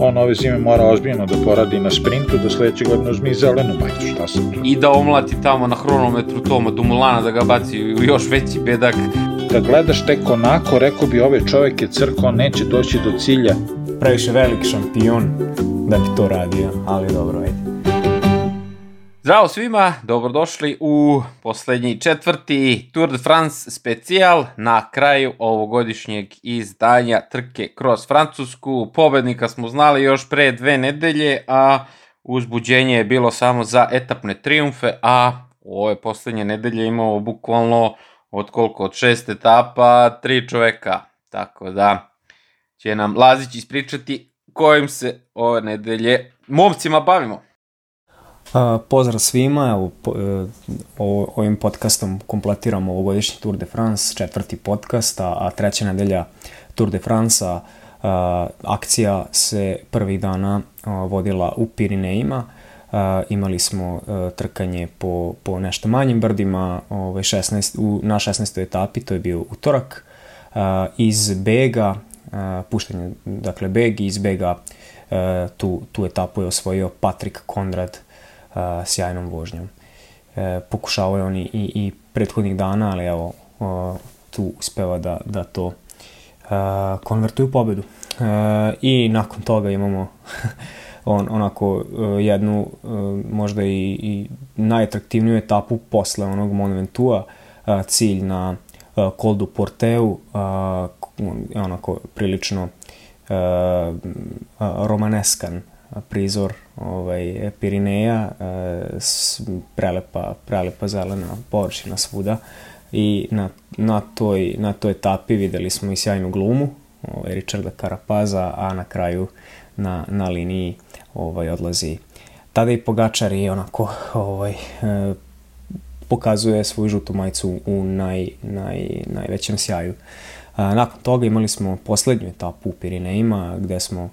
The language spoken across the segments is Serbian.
on ove zime mora ozbiljno da poradi na sprintu, da sledeće godine uzme i zelenu majicu, šta sam tu. I da omlati tamo na hronometru Toma Dumulana da ga baci u još veći bedak. Kad gledaš tek onako, rekao bi ovaj čovek je crko, neće doći do cilja. Previše velik šampion da bi to radio, ali dobro, ajde. Zdravo svima, dobrodošli u poslednji četvrti Tour de France specijal na kraju ovogodišnjeg izdanja trke kroz Francusku. Pobednika smo znali još pre dve nedelje, a uzbuđenje je bilo samo za etapne triumfe, a u ove poslednje nedelje imamo bukvalno od koliko, od šest etapa, tri čoveka. Tako da će nam Lazić ispričati kojim se ove nedelje momcima bavimo. Uh, pozdrav svima, evo, po, uh, ovim podcastom kompletiramo ovogodišnji Tour de France, četvrti podcast, a, a treća nedelja Tour de France, a, uh, akcija se prvih dana vodila u Pirinejima, imali smo uh, trkanje po, po nešto manjim brdima ovaj 16, u, na 16. etapi, to je bio utorak, iz Bega, puštanje, dakle Beg, iz Bega uh, tu, tu etapu je osvojio Patrik Konrad, a, sjajnom vožnjom. E, pokušavao je on i, i prethodnih dana, ali evo, a, tu uspeva da, da to a, konvertuje u pobedu. E, I nakon toga imamo on, onako jednu možda i, i najatraktivniju etapu posle onog Mont Ventura, cilj na Col du Porteu, onako prilično romaneskan prizor ovaj, Pirineja, e, prelepa, prelepa zelena površina svuda i na, na, toj, na toj etapi videli smo i sjajnu glumu ovaj, Richarda Karapaza, a na kraju na, na liniji ovaj, odlazi tada i Pogačar i onako ovaj, e, pokazuje svoju žutu majicu u naj, naj, najvećem sjaju. Nakon toga imali smo poslednju etapu u Pirinejima gde smo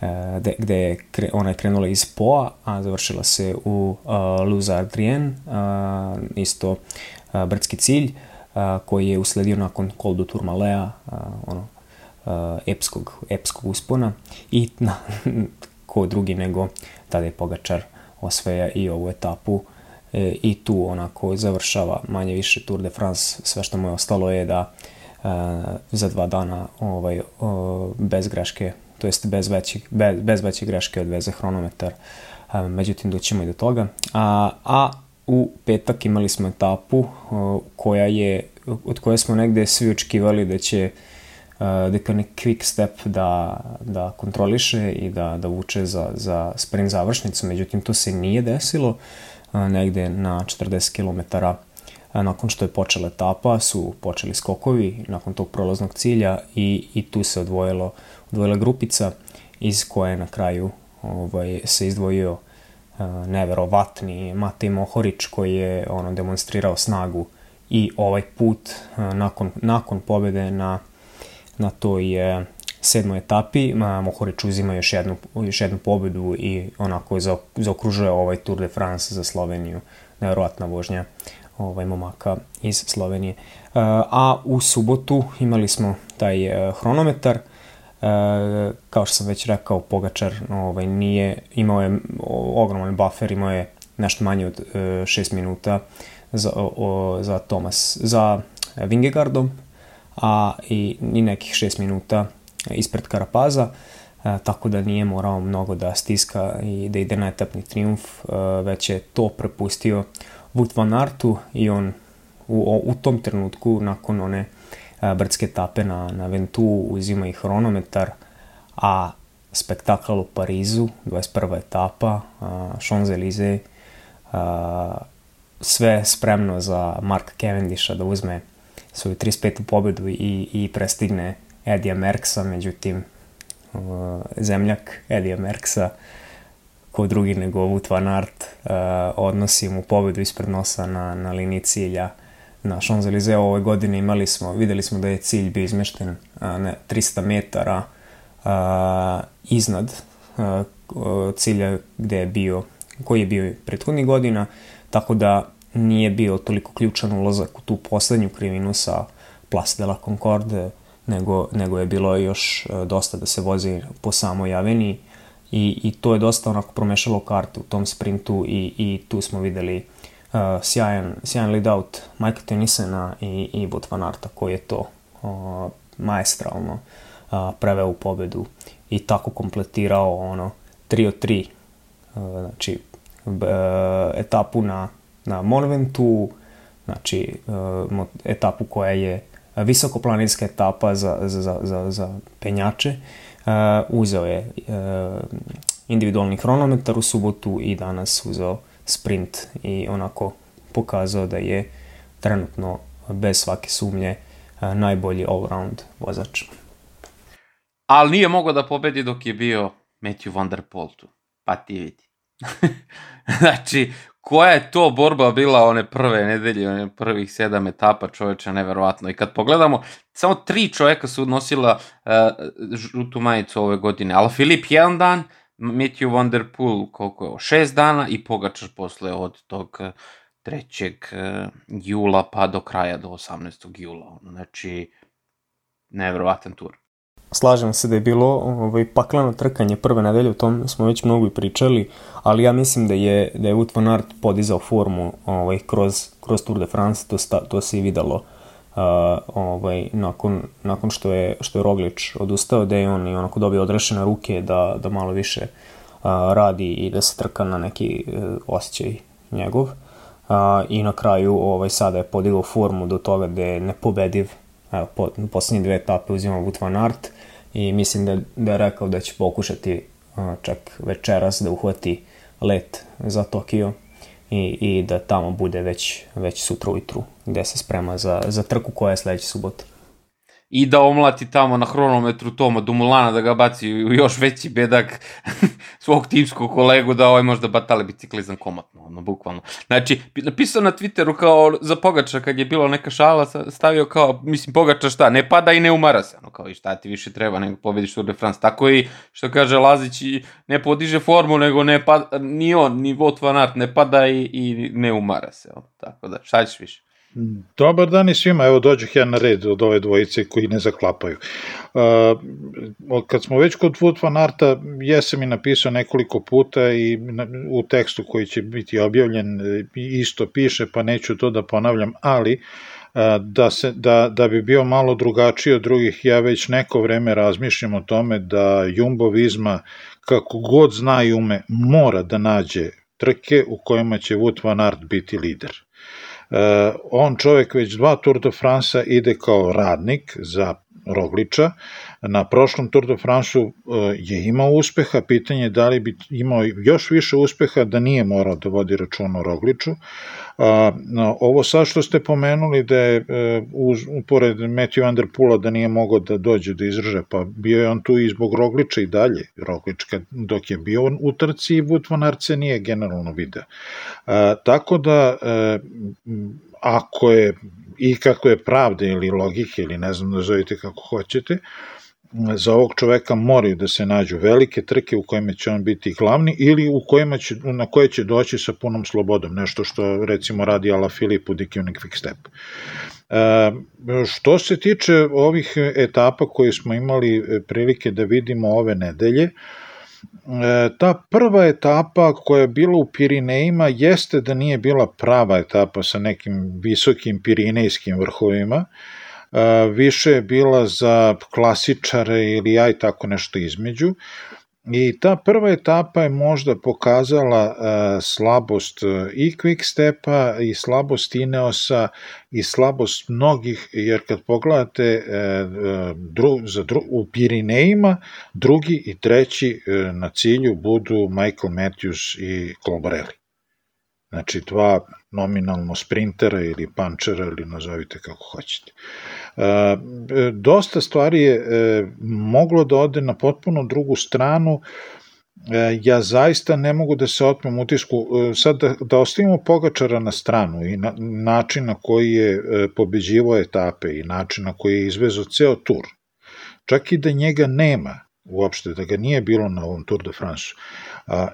E, gde, gde je kre, ona je krenula iz Poa, a završila se u uh, Luzardrien, uh, isto uh, brdski cilj, uh, koji je usledio nakon Col du Tourmalea, uh, ono, uh, epskog, epskog uspona. I na, ko drugi nego tada je Pogačar osvaja i ovu etapu. E, i tu onako završava manje više Tour de France, sve što mu je ostalo je da uh, za dva dana ovaj, uh, bez greške to jest bez, većih, bez, bez veće greške odveze hronometar, a, međutim doćemo i do toga. A, a u petak imali smo etapu koja je, od koje smo negde svi očekivali da će da je quick step da, da kontroliše i da, da vuče za, za sprint završnicu, međutim to se nije desilo negde na 40 km nakon što je počela etapa su počeli skokovi nakon tog prolaznog cilja i, i tu se odvojilo odvojila grupica iz koje na kraju ovaj, se izdvojio uh, neverovatni Matej Mohorić koji je ono demonstrirao snagu i ovaj put uh, nakon, nakon pobede na, na toj uh, sedmoj etapi Mohorić uzima još jednu, još jednu pobedu i onako za, zaokružuje ovaj Tour de France za Sloveniju neverovatna vožnja ovaj momaka iz Slovenije. A u subotu imali smo taj hronometar E, kao što sam već rekao, Pogačar ovaj, nije, imao je ogroman buffer, imao je nešto manje od e, 6 minuta za, o, za Thomas, za Vingegardom, a i, i nekih 6 minuta ispred Karapaza, e, tako da nije morao mnogo da stiska i da ide na etapni triumf, e, već je to prepustio Wout van Artu i on u, u tom trenutku, nakon one brdske etape na, na Ventu, uzima i hronometar, a spektakl u Parizu, 21. etapa, Champs-Élysées, sve spremno za Marka Cavendisha da uzme svoju 35. pobedu i, i prestigne Edija Merksa, međutim zemljak Edija Merksa ko drugi nego Wout van Aert odnosi mu pobedu ispred nosa na, na liniji cilja na Champs-Élysées ove godine imali smo, videli smo da je cilj bio izmešten a, ne, 300 metara a, iznad a, cilja gde je bio, koji je bio prethodnih godina, tako da nije bio toliko ključan ulazak u tu poslednju krivinu sa Place de la Concorde, nego, nego je bilo još dosta da se vozi po samoj aveni, i, i to je dosta onako promešalo karte u tom sprintu i, i tu smo videli uh, sjajan, sjajan lead out Michael Tenisena i, i Wout van Arta koji je to uh, maestralno uh, preveo u pobedu i tako kompletirao ono 3 od 3 uh, znači uh, etapu na, na Monumentu znači uh, etapu koja je visokoplaninska etapa za, za, za, za penjače. Uh, uzeo je uh, individualni hronometar u subotu i danas uzeo sprint i onako pokazao da je trenutno bez svake sumnje najbolji all-round vozač. Ali nije mogao da pobedi dok je bio Matthew Van Der Poel tu. Pa ti vidi. znači, koja je to borba bila one prve nedelje, one prvih sedam etapa čoveča, neverovatno. I kad pogledamo, samo tri čoveka su nosila uh, žutu majicu ove godine. Ala Filip jedan dan, Matthew Van Der Poel koliko je, šest dana i Pogačar posle od tog 3. Uh, jula pa do kraja, do 18. jula. Znači, neverovatan tur. Slažem se da je bilo ovaj, pakleno trkanje prve nedelje, o tom smo već mnogo i pričali, ali ja mislim da je, da je Wout van Aert podizao formu ovaj, kroz, kroz Tour de France, to, sta, to se i videlo uh, ovaj, nakon, nakon što je, što je Roglič odustao, da je on i onako dobio odrešene ruke da, da malo više uh, radi i da se trka na neki uh, osjećaj njegov. Uh, I na kraju ovaj, sada je podigao formu do toga da je nepobediv evo, po, poslednje dve etape uzimao Wout van Aert i mislim da, da je rekao da će pokušati čak večeras da uhvati let za Tokio i, i da tamo bude već, već sutra ujutru gde se sprema za, za trku koja je sledeća subota i da omlati tamo na hronometru Toma Dumulana da ga baci u još veći bedak svog timskog kolegu da ovaj možda batale biciklizam komatno, ono, bukvalno. Znači, napisao na Twitteru kao za Pogača kad je bilo neka šala, stavio kao, mislim, Pogača šta, ne pada i ne umara se, ono, kao i šta ti više treba nego pobediš Tour de France. Tako i, što kaže Lazić, ne podiže formu, nego ne pada, ni on, ni Vot Van Aert ne pada i, i ne umara se, ono, tako da, šta ćeš više? Dobar dan i svima, evo dođeh ja na red od ove dvojice koji ne zaklapaju. Uh, kad smo već kod Wood van Arta, jesam i napisao nekoliko puta i u tekstu koji će biti objavljen isto piše, pa neću to da ponavljam, ali da, se, da, da bi bio malo drugačiji od drugih, ja već neko vreme razmišljam o tome da Jumbo Visma, kako god zna i ume, mora da nađe trke u kojima će Wood van Aert biti lider on čovek već dva Tour de France ide kao radnik za Rogliča. Na prošlom Tour de France uh, je imao uspeha, pitanje je da li bi imao još više uspeha da nije morao da vodi račun o Rogliču. No, ovo sad što ste pomenuli da je e, uz, pored Matthew Underpula da nije mogao da dođe da izraže, pa bio je on tu i zbog Rogliča i dalje. Roglič kad, dok je bio u trci i Wout van nije generalno video. Tako da e, ako je i kako je pravda ili logike ili ne znam nazovite kako hoćete, za ovog čoveka moraju da se nađu velike trke u kojima će on biti glavni ili u kojima će, na koje će doći sa punom slobodom, nešto što recimo radi Ala Filip u Dikionik Quick Step. E, što se tiče ovih etapa koje smo imali prilike da vidimo ove nedelje, e, ta prva etapa koja je bila u Pirinejima jeste da nije bila prava etapa sa nekim visokim pirinejskim vrhovima, više je bila za klasičare ili aj tako nešto između. I ta prva etapa je možda pokazala slabost i Quickstepa i slabost Ineosa i slabost mnogih, jer kad pogledate uh, dru, za u Pirinejima, drugi i treći na cilju budu Michael Matthews i Colbrelli. Znači dva nominalno sprintera ili pančera ili nazovite kako hoćete. E, dosta stvari je e, moglo da ode na potpuno drugu stranu, e, ja zaista ne mogu da se otmem utisku, sad da, da ostavimo Pogačara na stranu i na, način na koji je pobeđivo etape i način na koji je izvezo ceo tur, čak i da njega nema uopšte, da ga nije bilo na ovom Tour de France,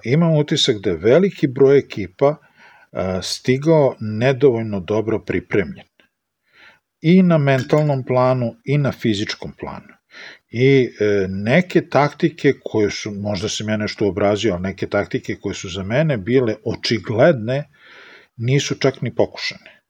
imam utisak da veliki broj ekipa stigao nedovoljno dobro pripremljen. I na mentalnom planu i na fizičkom planu. I e, neke taktike koje su, možda se ja nešto obrazio, ali neke taktike koje su za mene bile očigledne, nisu čak ni pokušane.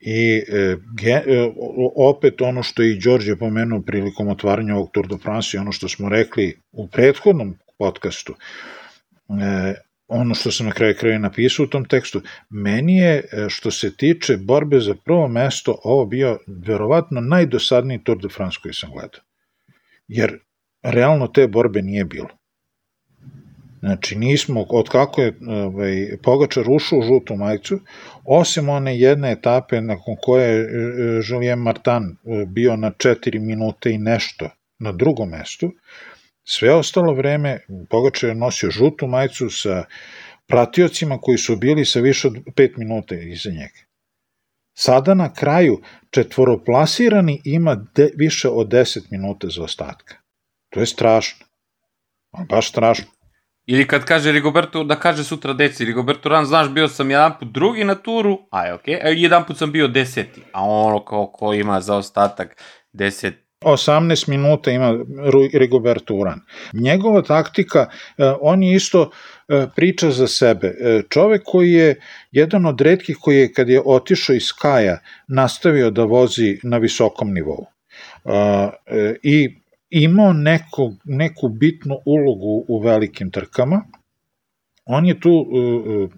I e, e, opet ono što i Đorđe pomenuo prilikom otvaranja ovog Tour de France i ono što smo rekli u prethodnom podcastu, e, ono što sam na kraju kraja napisao u tom tekstu, meni je e, što se tiče borbe za prvo mesto ovo bio verovatno najdosadniji Tour de France koji sam gledao. Jer realno te borbe nije bilo. Znači, nismo, od kako je ovaj, Pogačar ušao u žutu majicu, osim one jedne etape nakon koje je e, Julien Martin e, bio na 4 minute i nešto na drugom mestu, sve ostalo vreme Pogačar je nosio žutu majicu sa pratiocima koji su bili sa više od 5 minuta iza njega. Sada na kraju četvoroplasirani ima de, više od 10 minuta za ostatka. To je strašno. Baš strašno. Ili kad kaže Rigoberto, da kaže sutra deci, Rigoberto Ran, znaš, bio sam jedan put drugi na turu, a je okej, okay. jedan put sam bio deseti, a ono kao ko ima za ostatak 10 18 minuta ima Rigoberto Uran. Njegova taktika, e, on je isto e, priča za sebe. E, čovek koji je jedan od redkih koji je kad je otišao iz Kaja nastavio da vozi na visokom nivou. I imao neku, neku bitnu ulogu u velikim trkama, on je tu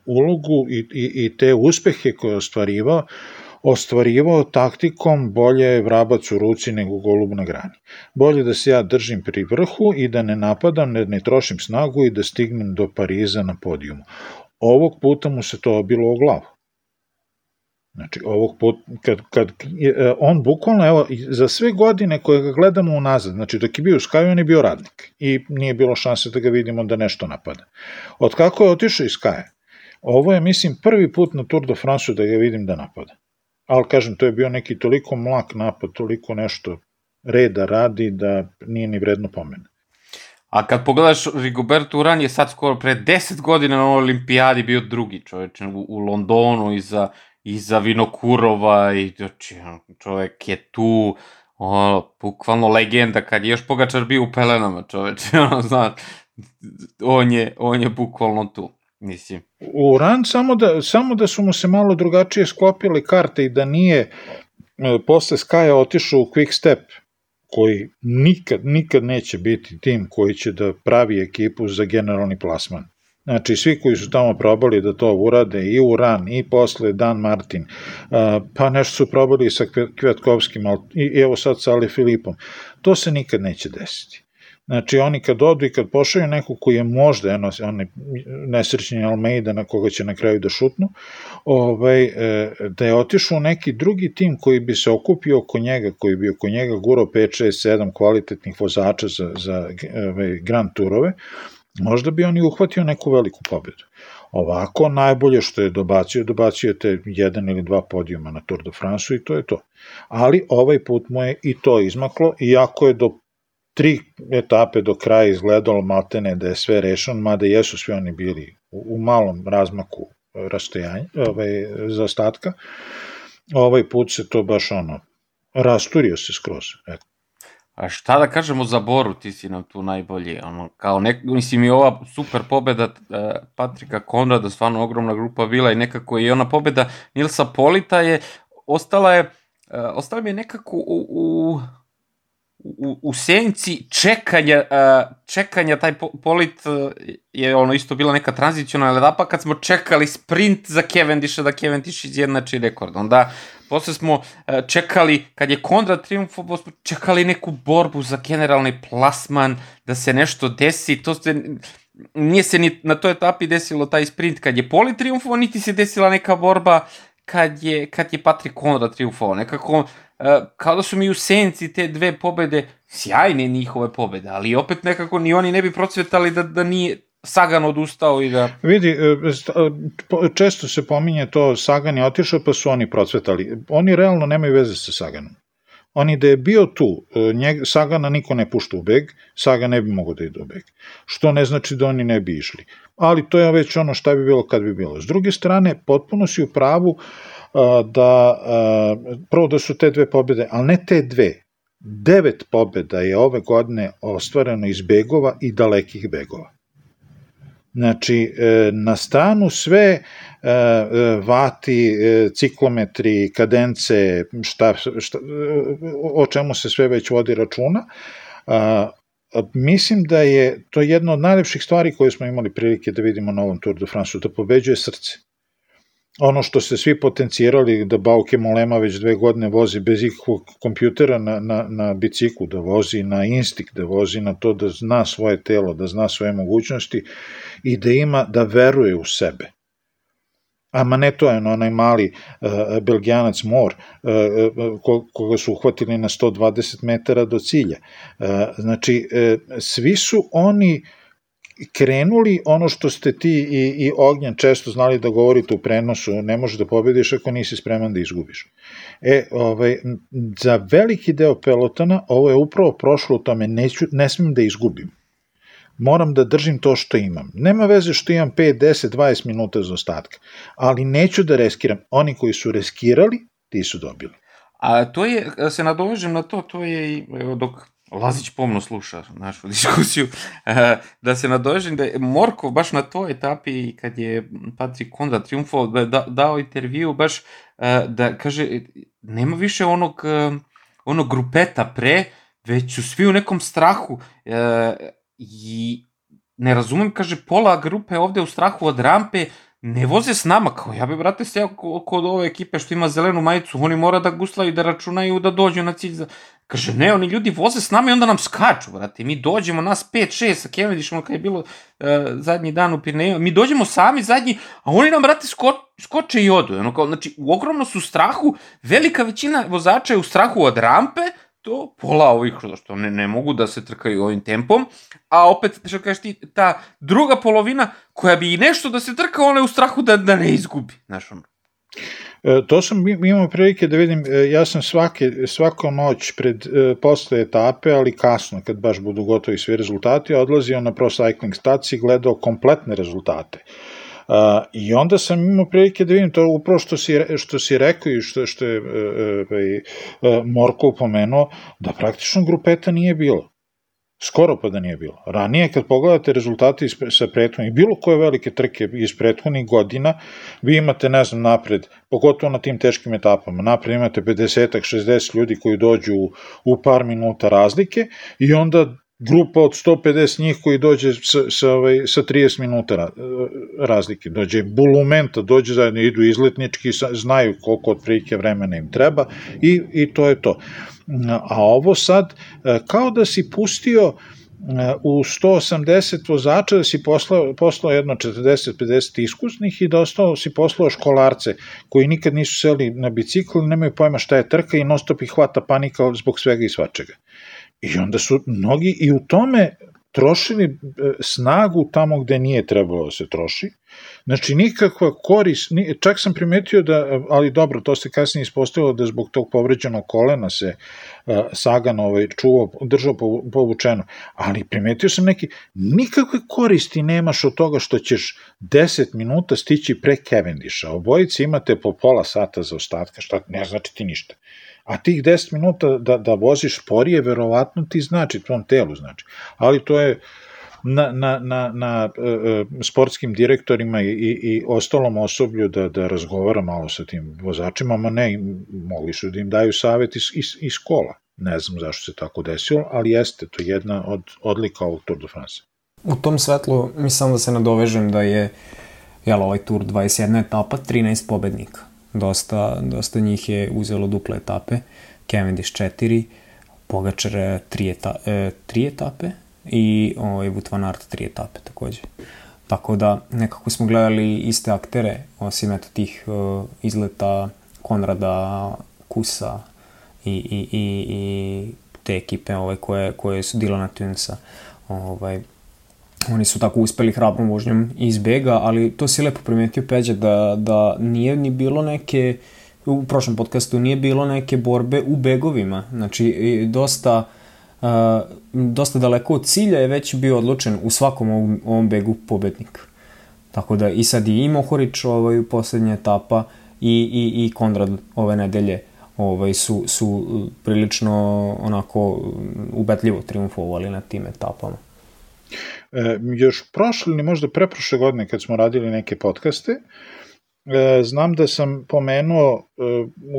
ulogu i, i, i te uspehe koje je ostvarivao ostvarivao taktikom bolje je vrabac u ruci nego golub na grani. Bolje da se ja držim pri vrhu i da ne napadam, ne, ne trošim snagu i da stignem do Pariza na podijumu. Ovog puta mu se to obilo o glavu. Znači, ovog put, kad, kad, e, on bukvalno, evo, za sve godine koje ga gledamo unazad, znači dok je bio u Skaju, on je bio radnik i nije bilo šanse da ga vidimo da nešto napada. Od kako je otišao iz Skaja, ovo je, mislim, prvi put na Tour de France da ga vidim da napada ali kažem, to je bio neki toliko mlak napad, toliko nešto reda radi da nije ni vredno pomene. A kad pogledaš, Rigoberto Uran je sad skoro pre 10 godina na olimpijadi bio drugi čovječ u, u Londonu iza, iza Vinokurova i znači, čovjek je tu ono, bukvalno legenda kad je još Pogačar bio u pelenama čoveče, ono, zna, on je, on je bukvalno tu. Mislim. U Ran samo da, samo da su mu se malo drugačije sklopile karte i da nije e, posle Skaja otišao u Quick Step, koji nikad, nikad neće biti tim koji će da pravi ekipu za generalni plasman. Znači, svi koji su tamo probali da to urade, i Uran, i posle Dan Martin, pa nešto su probali sa Kvetkovskim, i evo sad sa Ali Filipom, to se nikad neće desiti. Znači, oni kad odu i kad pošalju neko koji je možda eno, onaj nesrećni Almeida na koga će na kraju da šutnu, ovaj, e, da je otišao neki drugi tim koji bi se okupio oko njega, koji bi oko njega gurao 5, 6, 7 kvalitetnih vozača za, za ovaj, Grand Turove, možda bi oni uhvatio neku veliku pobedu. Ovako, najbolje što je dobacio, dobacio te jedan ili dva podijuma na Tour de France i to je to. Ali ovaj put mu je i to izmaklo, iako je do tri etape do kraja izgledalo maltene da je sve rešeno, mada jesu svi oni bili u, u malom razmaku rastojanja, ovaj, za ostatka. Ovaj put se to baš ono, rasturio se skroz. Eto. A šta da kažemo za Boru, ti si nam tu najbolji, ono, kao nek, mislim i ova super pobeda uh, Patrika Konrada, stvarno ogromna grupa bila i nekako i ona pobeda Nilsa Polita je, ostala je, uh, ostala mi je nekako u, u u, u senci čekanja, čekanja taj polit je ono isto bila neka tranzicionalna etapa kad smo čekali sprint za Cavendisha da Cavendish izjednači rekord. Onda posle smo čekali, kad je Konrad triumfo, smo čekali neku borbu za generalni plasman, da se nešto desi, to se nije se ni na toj etapi desilo taj sprint kad je Poli triumfo, niti se desila neka borba kad je, kad je Patrick Konrad triumfo. Nekako kao da su mi u senci te dve pobede, sjajne njihove pobede, ali opet nekako ni oni ne bi procvetali da, da nije Sagan odustao i da... Vidi, e, e, često se pominje to Sagan je otišao pa su oni procvetali. Oni realno nemaju veze sa Saganom. Oni da je bio tu, njeg, Sagana niko ne pušta u beg, Sagan ne bi mogo da ide u beg. Što ne znači da oni ne bi išli. Ali to je već ono šta bi bilo kad bi bilo. S druge strane, potpuno si u pravu uh, da prvo da su te dve pobjede, ali ne te dve, devet pobeda je ove godine ostvareno iz begova i dalekih begova. Znači, e, na stanu sve e, e, vati, ciklometri, kadence, šta, šta, o čemu se sve već vodi računa, mislim da je to jedna od najlepših stvari koje smo imali prilike da vidimo na ovom Tour de France, da pobeđuje srce ono što ste svi potencijirali da Bauke Molema već dve godine vozi bez ikakvog kompjutera na, na, na biciklu, da vozi na instinkt, da vozi na to da zna svoje telo, da zna svoje mogućnosti i da ima, da veruje u sebe. A Maneto je onaj mali uh, belgijanac Mor, uh, ko, koga su uhvatili na 120 metara do cilja. Uh, znači, uh, svi su oni uh, krenuli ono što ste ti i, i Ognjan često znali da govorite u prenosu, ne možeš da pobediš ako nisi spreman da izgubiš. E, ovaj, za veliki deo pelotona ovo je upravo prošlo u tome, neću, ne smem da izgubim. Moram da držim to što imam. Nema veze što imam 5, 10, 20 minuta za ostatka, ali neću da reskiram. Oni koji su reskirali, ti su dobili. A to je, se nadovežem na to, to je dok Lazić pomno sluša našu diskusiju, eh, da se nadožem da je Morkov baš na toj etapi kad je Patrik Konda triumfao da, dao intervju baš eh, da kaže nema više onog, eh, onog grupeta pre, već su svi u nekom strahu i ne razumem, kaže, pola grupe ovde u strahu od rampe, ne voze s nama, kao ja bi, brate, seo kod ove ekipe što ima zelenu majicu, oni mora da guslaju, da računaju da dođu na cilj. Za... Kaže, ne, oni ljudi voze s nama i onda nam skaču, brate. Mi dođemo, nas 5-6 sa Cavendishom, kada je bilo uh, zadnji dan u Pirneju, mi dođemo sami zadnji, a oni nam, brate, sko, skoče i odu. Ono, kao, znači, ogromno su u strahu, velika većina vozača je u strahu od rampe, to pola ovih što ne, ne mogu da se trkaju ovim tempom, a opet, što kažeš ti, ta druga polovina koja bi i nešto da se trka, ona je u strahu da, da ne izgubi, znaš ono. E, to sam imao prilike da vidim, e, ja sam svake, svako noć pred, e, posle etape, ali kasno, kad baš budu gotovi svi rezultati, odlazio na Pro Cycling staciji, gledao kompletne rezultate. Uh, I onda sam imao prilike da vidim to upravo što si, što si rekao i što, što je uh, uh, Morko upomenuo, da praktično grupeta nije bilo. Skoro pa da nije bilo. Ranije, kad pogledate rezultate iz, sa prethodnih, bilo koje velike trke iz prethodnih godina, vi imate, ne znam, napred, pogotovo na tim teškim etapama, napred imate 50 60 ljudi koji dođu u, u par minuta razlike i onda grupa od 150 njih koji dođe sa, sa, ovaj, sa 30 minuta razlike. Dođe bulumenta, dođe zajedno, idu izletnički, znaju koliko otprilike vremena im treba i, i to je to. A ovo sad, e, kao da si pustio e, u 180 vozača da si poslao, poslao jedno 40-50 iskusnih i da ostao si poslao školarce koji nikad nisu seli na bicikl, nemaju pojma šta je trka i non stop ih hvata panika zbog svega i svačega. I onda su mnogi i u tome trošili e, snagu tamo gde nije trebalo da se troši. Znači, nikakva koris, čak sam primetio da, ali dobro, to se kasnije ispostavilo da zbog tog povređenog kolena se uh, Sagan ovaj, čuvao, držao povučeno, ali primetio sam neki, nikakve koristi nemaš od toga što ćeš 10 minuta stići pre Cavendisha, obojici imate po pola sata za ostatka, šta ne znači ti ništa. A tih 10 minuta da, da voziš sporije, verovatno ti znači, tvom telu znači. Ali to je na, na, na, na uh, sportskim direktorima i, i, i ostalom osoblju da, da razgovara malo sa tim vozačima, ma ne, mogli su da im daju savet iz, iz, iz kola. Ne znam zašto se tako desilo, ali jeste to jedna od odlika ovog Tour de France. U tom svetlu, mislim da se nadovežem da je jel, ovaj Tour 21 etapa, 13 pobednika dosta, dosta njih je uzelo duple etape, Cavendish 4, Pogačar 3 eta, e, tri etape i ovaj, van Aert 3 etape takođe. Tako da nekako smo gledali iste aktere, osim eto tih uh, izleta Konrada, Kusa i, i, i, i te ekipe ovaj, koje, koje su Dilana Tunesa. Ovaj, oni su tako uspeli hrabrom vožnjom iz bega, ali to si lepo primetio Peđa da, da nije ni bilo neke u prošlom podcastu nije bilo neke borbe u begovima. Znači, dosta, uh, dosta daleko od cilja je već bio odlučen u svakom ovom, ovom begu pobednik. Tako da i sad i Mohorić ovaj, poslednja etapa i, i, i Konrad ove nedelje. ovaj, su, su prilično onako ubetljivo triumfovali na tim etapama. E, još prošle ili možda preprošle godine kad smo radili neke podcaste, e, znam da sam pomenuo e,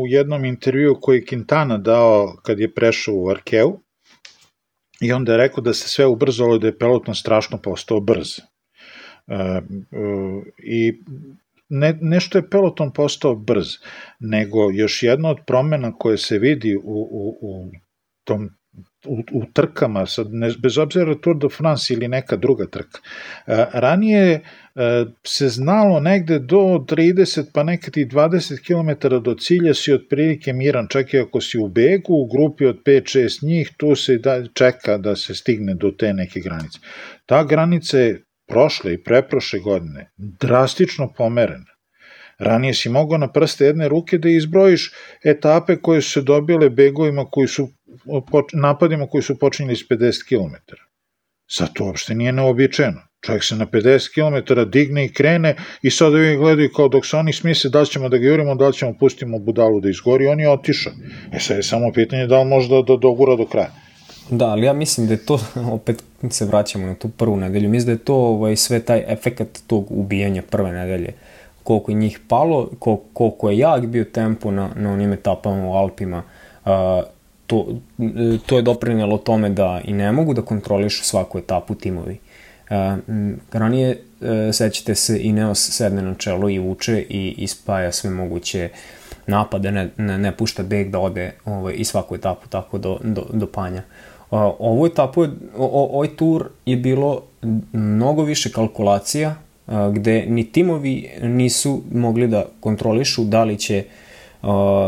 u jednom intervju koji je Quintana dao kad je prešao u Arkeu i onda je rekao da se sve ubrzalo da je peloton strašno postao brz. I ne, nešto je peloton postao brz, nego još jedna od promena koje se vidi u, u, u tom u, u trkama, sad ne, bez obzira Tour de France ili neka druga trka. E, ranije e, se znalo negde do 30 pa nekad i 20 km do cilja si otprilike miran, čak i ako si u begu, u grupi od 5-6 njih, tu se da, čeka da se stigne do te neke granice. Ta granica je prošle i preprošle godine drastično pomerena. Ranije si mogao na prste jedne ruke da izbrojiš etape koje su se dobile begovima koji su napadima koji su počinjeli s 50 km. Sad to uopšte nije neobičajeno. Čovjek se na 50 km digne i krene i sad ovi gledaju kao dok se oni smise da ćemo da ga jurimo, da ćemo pustimo budalu da izgori, on je otišao. E sad je samo pitanje da li može da, da dogura do kraja. Da, ali ja mislim da je to, opet se vraćamo na tu prvu nedelju, mislim da je to ovaj, sve taj efekat tog ubijanja prve nedelje. Koliko je njih palo, koliko, koliko je jak bio tempo na, na onim etapama u Alpima, uh, to, to je doprinjelo tome da i ne mogu da kontrolišu svaku etapu timovi. Uh, ranije, uh, sećate se, Ineos sedne na čelo i uče i ispaja sve moguće napade, ne, ne, ne pušta beg da ode ovaj, i svaku etapu tako do, do, do panja. Uh, ovu etapu, je, o, ovaj tur je bilo mnogo više kalkulacija, uh, gde ni timovi nisu mogli da kontrolišu da li će uh,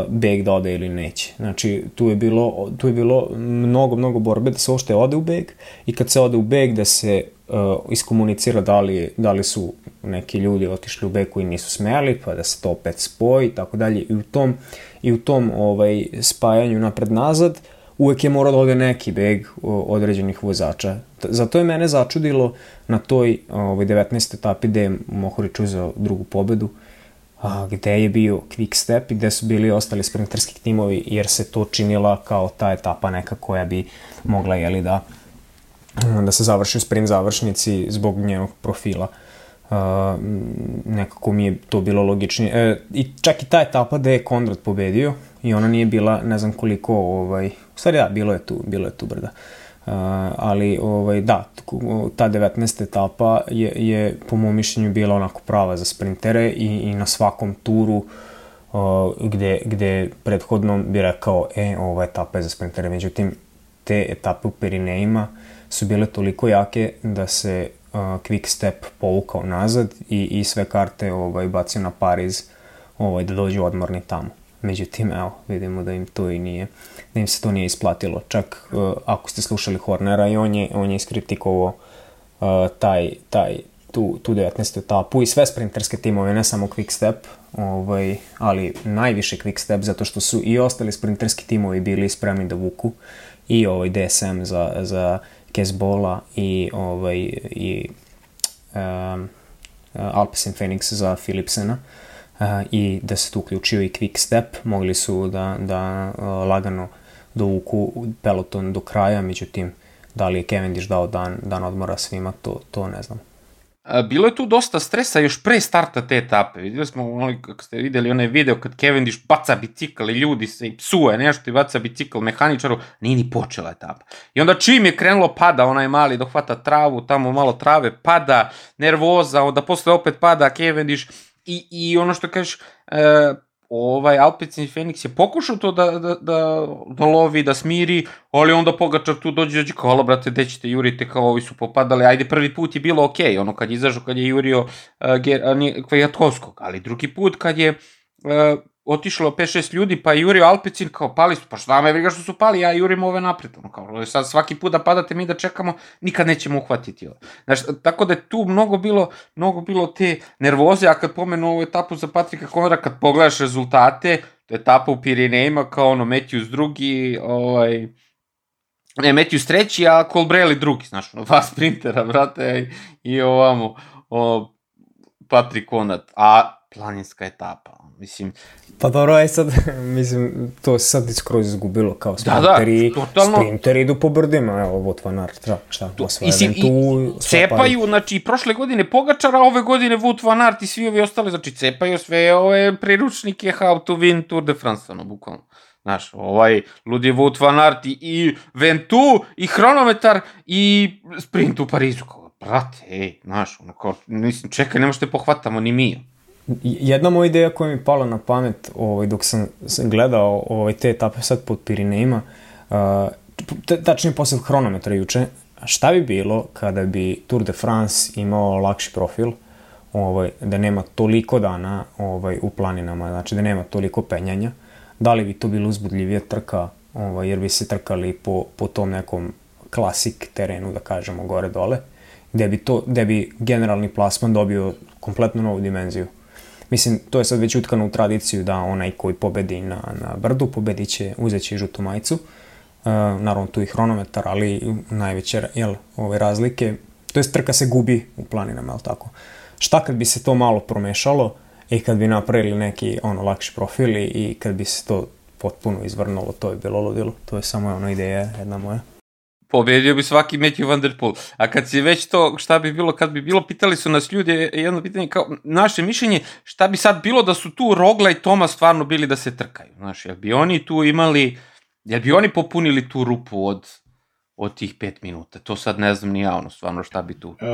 beg da ode ili neće. Znači, tu je bilo, tu je bilo mnogo, mnogo borbe da se ošte ode u beg i kad se ode u beg da se uh, iskomunicira da li, da li su neki ljudi otišli u beg koji nisu smeli, pa da se to opet spoji i tako dalje. I u tom, i u tom ovaj, spajanju napred-nazad uvek je morao da ode neki beg određenih vozača. Zato je mene začudilo na toj ovaj, 19. etapi gde je Mohorić uzeo drugu pobedu, uh, a, gde je bio quick step i gde su bili ostali sprinterski timovi jer se to činila kao ta etapa neka koja bi mogla jeli da da se završi u sprint završnici zbog njenog profila. Uh, nekako mi je to bilo logičnije. E, I čak i ta etapa gde je Konrad pobedio i ona nije bila ne znam koliko, ovaj, u stvari da, bilo je tu, bilo je tu brda. Uh, ali ovaj, da, ta 19. etapa je, je po mom mišljenju bila onako prava za sprintere i, i na svakom turu uh, gde, gde prethodno bi rekao, e, ova etapa je za sprintere. Međutim, te etape u Perinejima su bile toliko jake da se uh, Quick Step povukao nazad i, i sve karte ovaj, bacio na Pariz ovaj, da dođu odmorni tamo. Međutim, evo, vidimo da im to i nije, da im se to nije isplatilo. Čak uh, ako ste slušali Hornera i on je, on je iskritikovao uh, taj, taj, tu, tu 19. etapu i sve sprinterske timove, ne samo Quick Step, ovaj, ali najviše Quick Step zato što su i ostali sprinterski timovi bili spremni da vuku i ovaj DSM za, za Kezbola i ovaj i um, Alpecin Phoenix za Philipsena. Uh, i da se tu uključio i quick step, mogli su da, da lagano dovuku peloton do kraja, međutim, da li je Cavendish dao dan, dan odmora svima, to, to ne znam. Bilo je tu dosta stresa još pre starta te etape. Videli smo, ono, kako ste videli onaj video kad Cavendish baca bicikl i ljudi se i psuje nešto i baca bicikl mehaničaru, nije ni počela etapa. I onda čim je krenulo pada onaj mali dohvata travu, tamo malo trave, pada, nervoza, onda posle opet pada Cavendish, i, i ono što kažeš, e, ovaj Alpecin Fenix je pokušao to da, da, da, da lovi, da smiri, ali onda Pogačar tu dođe, dođe kao, brate, gde ćete jurite, kao ovi su popadali, ajde, prvi put je bilo okej, okay, ono kad je izašao, kad je jurio uh, uh, Kvajatkovskog, ali drugi put kad je uh, otišlo 5-6 ljudi, pa je jurio Alpecin, kao pali su, pa šta me briga što su pali, ja jurim ove napred, ono kao, sad svaki put da padate mi da čekamo, nikad nećemo uhvatiti. Znaš, tako da je tu mnogo bilo, mnogo bilo te nervoze, a kad pomenu ovu etapu za Patrika Konora, kad pogledaš rezultate, to je etapa u Pirinejima, kao ono, Matthews drugi, ovaj, ne, Matthews treći, a Colbrelli drugi, znaš, ono, dva sprintera, brate, i, i ovamo, o, Patrik Konat, a planinska etapa. Mislim, Pa dobro, aj sad, mislim, to se sad skroz izgubilo kao Da, da, sprinteri, totalno. sprinteri idu po brdima, evo, Wout van Aert, šta, šta, osvaja Mislim, Ventu, i cepaju, znači, i prošle godine Pogačara, ove godine Wout van Aert i svi ovi ostali, znači, cepaju sve ove priručnike how to win Tour de France, ono, bukvalno. Znaš, ovaj ludi Wout van Aert i, i Ventu, i hronometar, i sprint u Parizu. Kao, brate, ej, znaš, ono, kao, mislim, čekaj, ne možete pohvatamo ni mi. Jedna moja ideja koja mi je pala na pamet ovaj, dok sam, sam gledao ovaj, te etape sad pod Pirinejima, uh, tačnije posle hronometra juče, šta bi bilo kada bi Tour de France imao lakši profil, ovaj, da nema toliko dana ovaj, u planinama, znači da nema toliko penjanja, da li bi to bilo uzbudljivija trka, ovaj, jer bi se trkali po, po tom nekom klasik terenu, da kažemo, gore-dole, gde bi, to, gde bi generalni plasman dobio kompletno novu dimenziju. Mislim, to je sad već utkano u tradiciju da onaj koji pobedi na, na brdu, pobedit će, uzet će žutu majicu. E, naravno, tu i hronometar, ali najveće jel, ove razlike, to jest trka se gubi u planinama, jel tako? Šta kad bi se to malo promešalo i kad bi napravili neki ono lakši profil i, kad bi se to potpuno izvrnulo, to je bilo ludilo. To je samo ono ideja jedna moja. Pobedio bi svaki Matthew Van Der Poel. A kad si već to, šta bi bilo, kad bi bilo, pitali su nas ljudi, jedno pitanje, kao, naše mišljenje, šta bi sad bilo da su tu Rogla i Toma stvarno bili da se trkaju? Znaš, jel bi oni tu imali, jel bi oni popunili tu rupu od, od tih pet minuta? To sad ne znam ni ja, ono, stvarno šta bi tu. E,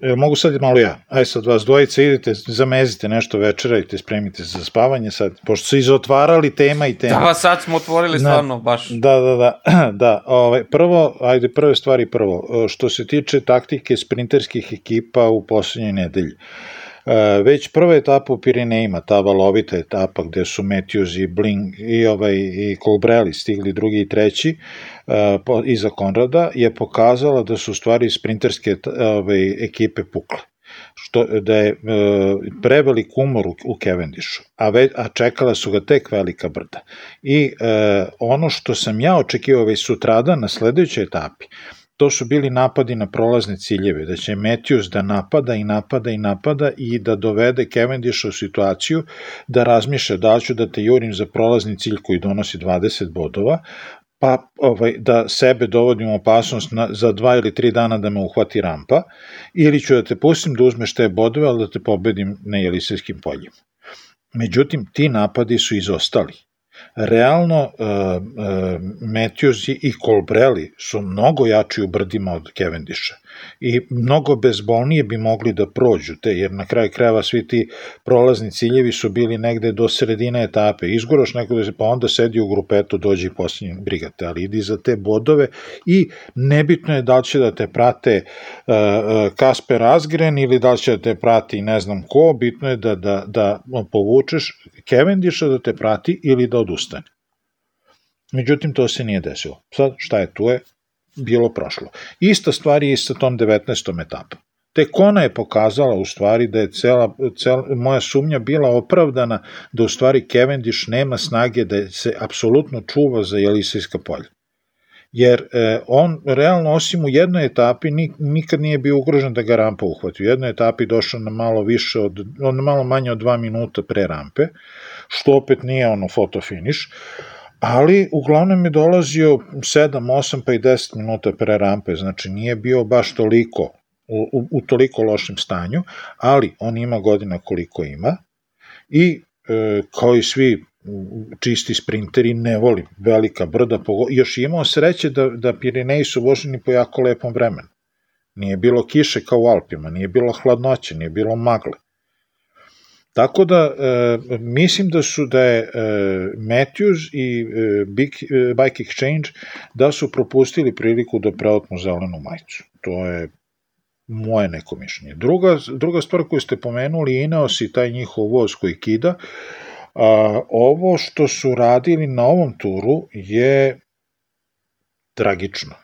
evo, mogu sad malo ja. Aj sad vas dvojice idete, zamezite nešto večerajte, spremite se za spavanje sad, pošto su izotvarali tema i tema. Da, sad smo otvorili Na- stvarno baš... Da, da, da, da. Ovaj, prvo, ajde, prve stvari prvo. E, Što se tiče taktike sprinterskih ekipa u poslednjoj nedelji. E, već prva etapa u Pirinejima, ta valovita etapa gde su Matthews i Bling i, ovaj, i Colbrelli stigli drugi i treći e, po, iza Konrada, je pokazala da su stvari sprinterske t- ovaj, ekipe pukle što, da je e, prevelik umor u, u Cavendishu, a, ve, a čekala su ga tek velika brda. I e, ono što sam ja očekivao već sutradan na sledećoj etapi, to su bili napadi na prolazne ciljeve, da će Matthews da napada i napada i napada i da dovede Cavendisha u situaciju da razmišlja da ću da te jurim za prolazni cilj koji donosi 20 bodova, pa ovaj, da sebe dovodim u opasnost na, za dva ili tri dana da me uhvati rampa, ili ću da te pustim da uzmeš te bodove, ali da te pobedim na Jelisejskim poljima. Međutim, ti napadi su izostali. Realno, uh, uh, Matthews i- Colbrelli su mnogo jači u brdima od Cavendisha i mnogo bezbolnije bi mogli da prođu te, jer na kraju krajeva svi ti prolazni ciljevi su bili negde do sredine etape. Izguraš neko da se, pa onda sedi u grupetu, dođe i posljednji brigate, ali idi za te bodove i nebitno je da li će da te prate uh, uh, Kasper Asgren ili da li će da te prati ne znam ko, bitno je da, da, da povučeš Cavendisha da te prati ili da odustane. Međutim, to se nije desilo. Sad, šta je tu je? Bilo prošlo. Ista stvar je i sa tom 19. etapom. Tek ona je pokazala u stvari da je cela, cela moja sumnja bila opravdana da u stvari Cavendish nema snage da se apsolutno čuva za Jelisejska polja. Jer e, on realno osim u jednoj etapi nik, nikad nije bio ugrožen da ga rampa uhvati. U jednoj etapi došao na malo više od, on malo manje od dva minuta pre rampe, što opet nije ono foto finish, ali uglavnom je dolazio 7, 8 pa i 10 minuta pre rampe, znači nije bio baš toliko u, u, u toliko lošem stanju, ali on ima godina koliko ima i e, kao i svi čisti sprinteri, ne volim velika brda, još imao sreće da, da Pirineji su voženi po jako lepom vremenu. Nije bilo kiše kao u Alpima, nije bilo hladnoće, nije bilo magle. Tako da, e, mislim da su da je e, Matthews i e, Big, e, Bike Exchange da su propustili priliku da preotmu zelenu majicu. To je moje neko mišljenje. Druga, druga stvar koju ste pomenuli, Ineos i taj njihov voz koji kida, a, ovo što su radili na ovom turu je tragično.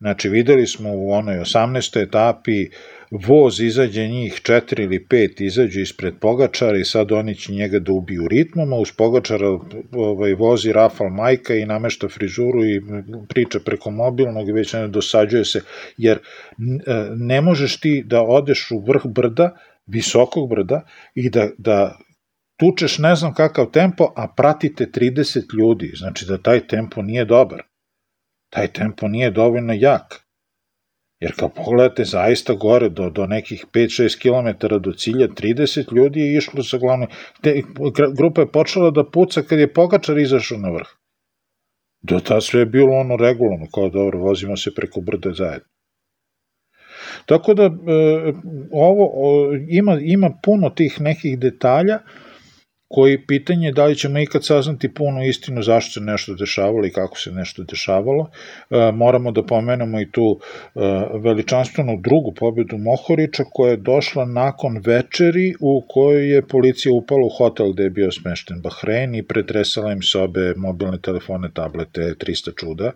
Znači, videli smo u onoj 18. etapi voz izađe njih četiri ili pet izađu ispred Pogačara i sad oni će njega da ubiju ritmom, a uz Pogačara ovaj, vozi Rafal Majka i namešta frizuru i priča preko mobilnog i već ne dosađuje se, jer e, ne možeš ti da odeš u vrh brda visokog brda i da, da tučeš ne znam kakav tempo, a pratite 30 ljudi, znači da taj tempo nije dobar. Taj tempo nije dovoljno jak. Jer kao pogledate zaista gore do, do nekih 5-6 km do cilja, 30 ljudi je išlo sa glavnom. Te, grupa je počela da puca kad je Pogačar izašao na vrh. Do ta sve je bilo ono regularno, kao dobro, vozimo se preko brda zajedno. Tako da e, ovo o, ima, ima puno tih nekih detalja koji pitanje je da li ćemo ikad saznati punu istinu zašto se nešto dešavalo i kako se nešto dešavalo. E, moramo da pomenemo i tu e, veličanstvenu drugu pobedu Mohorića koja je došla nakon večeri u kojoj je policija upala u hotel gde je bio smešten Bahrein i pretresala im sobe, mobilne telefone, tablete, 300 čuda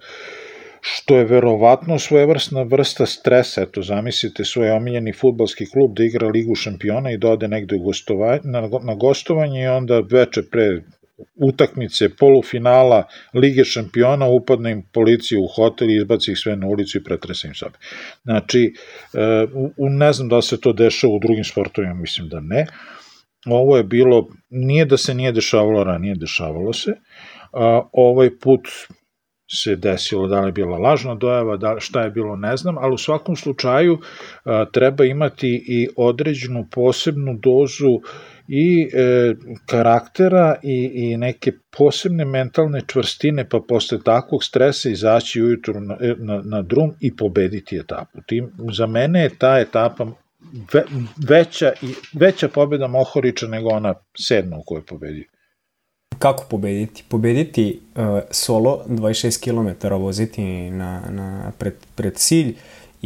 što je verovatno svojevrsna vrsta stresa. Eto, zamislite svoj omiljeni futbalski klub da igra Ligu šampiona i da ode negde u gostovanje, na, na gostovanje i onda veče pre utakmice, polufinala Lige šampiona, upadne im policija u hotel i izbaci ih sve na ulicu i pretresa im sobe. Znači, e, u, ne znam da se to dešava u drugim sportovima, mislim da ne. Ovo je bilo, nije da se nije dešavalo ranije, dešavalo se. A, ovaj put se desilo, da li je bila lažna dojava, da, šta je bilo, ne znam, ali u svakom slučaju a, treba imati i određenu posebnu dozu i e, karaktera i, i neke posebne mentalne čvrstine, pa posle takvog stresa izaći ujutru na, e, na, na drum i pobediti etapu. Tim, za mene je ta etapa ve, veća, i, veća pobeda Mohorića nego ona sedma u kojoj pobedio. Kako pobediti? Pobediti uh, solo 26 km voziti na, na pred, pred cilj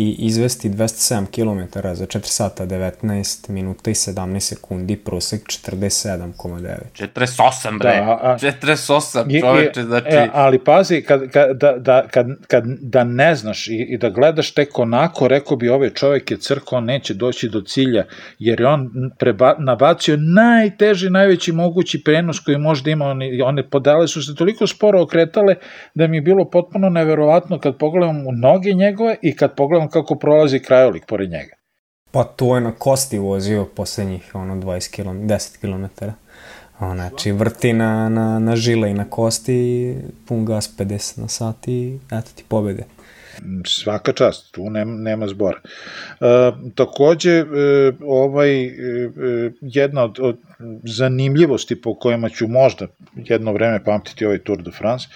i izvesti 207 km za 4 sata 19 minuta i 17 sekundi, prosek 47,9. 48, bre. Da, a, 48, čoveče, znači... E, ali pazi, kad, kad, da, da, kad, kad, da ne znaš i, i da gledaš tek onako, rekao bi ovaj čovjek je crko, on neće doći do cilja, jer je on preba, nabacio najteži, najveći mogući prenos koji možda ima, one, one podale su se toliko sporo okretale da mi je bilo potpuno neverovatno kad pogledam u noge njegove i kad pogledam kako prolazi krajolik pored njega. Pa to je na kosti vozio poslednjih ono 20 km, 10 km. Znači, vrti na, na, na žile i na kosti, pun gas 50 na sat i eto ti pobede. Svaka čast, tu nema, nema zbora. E, takođe, e, ovaj, e, jedna od, od zanimljivosti po kojima ću možda jedno vreme pamtiti ovaj Tour de France,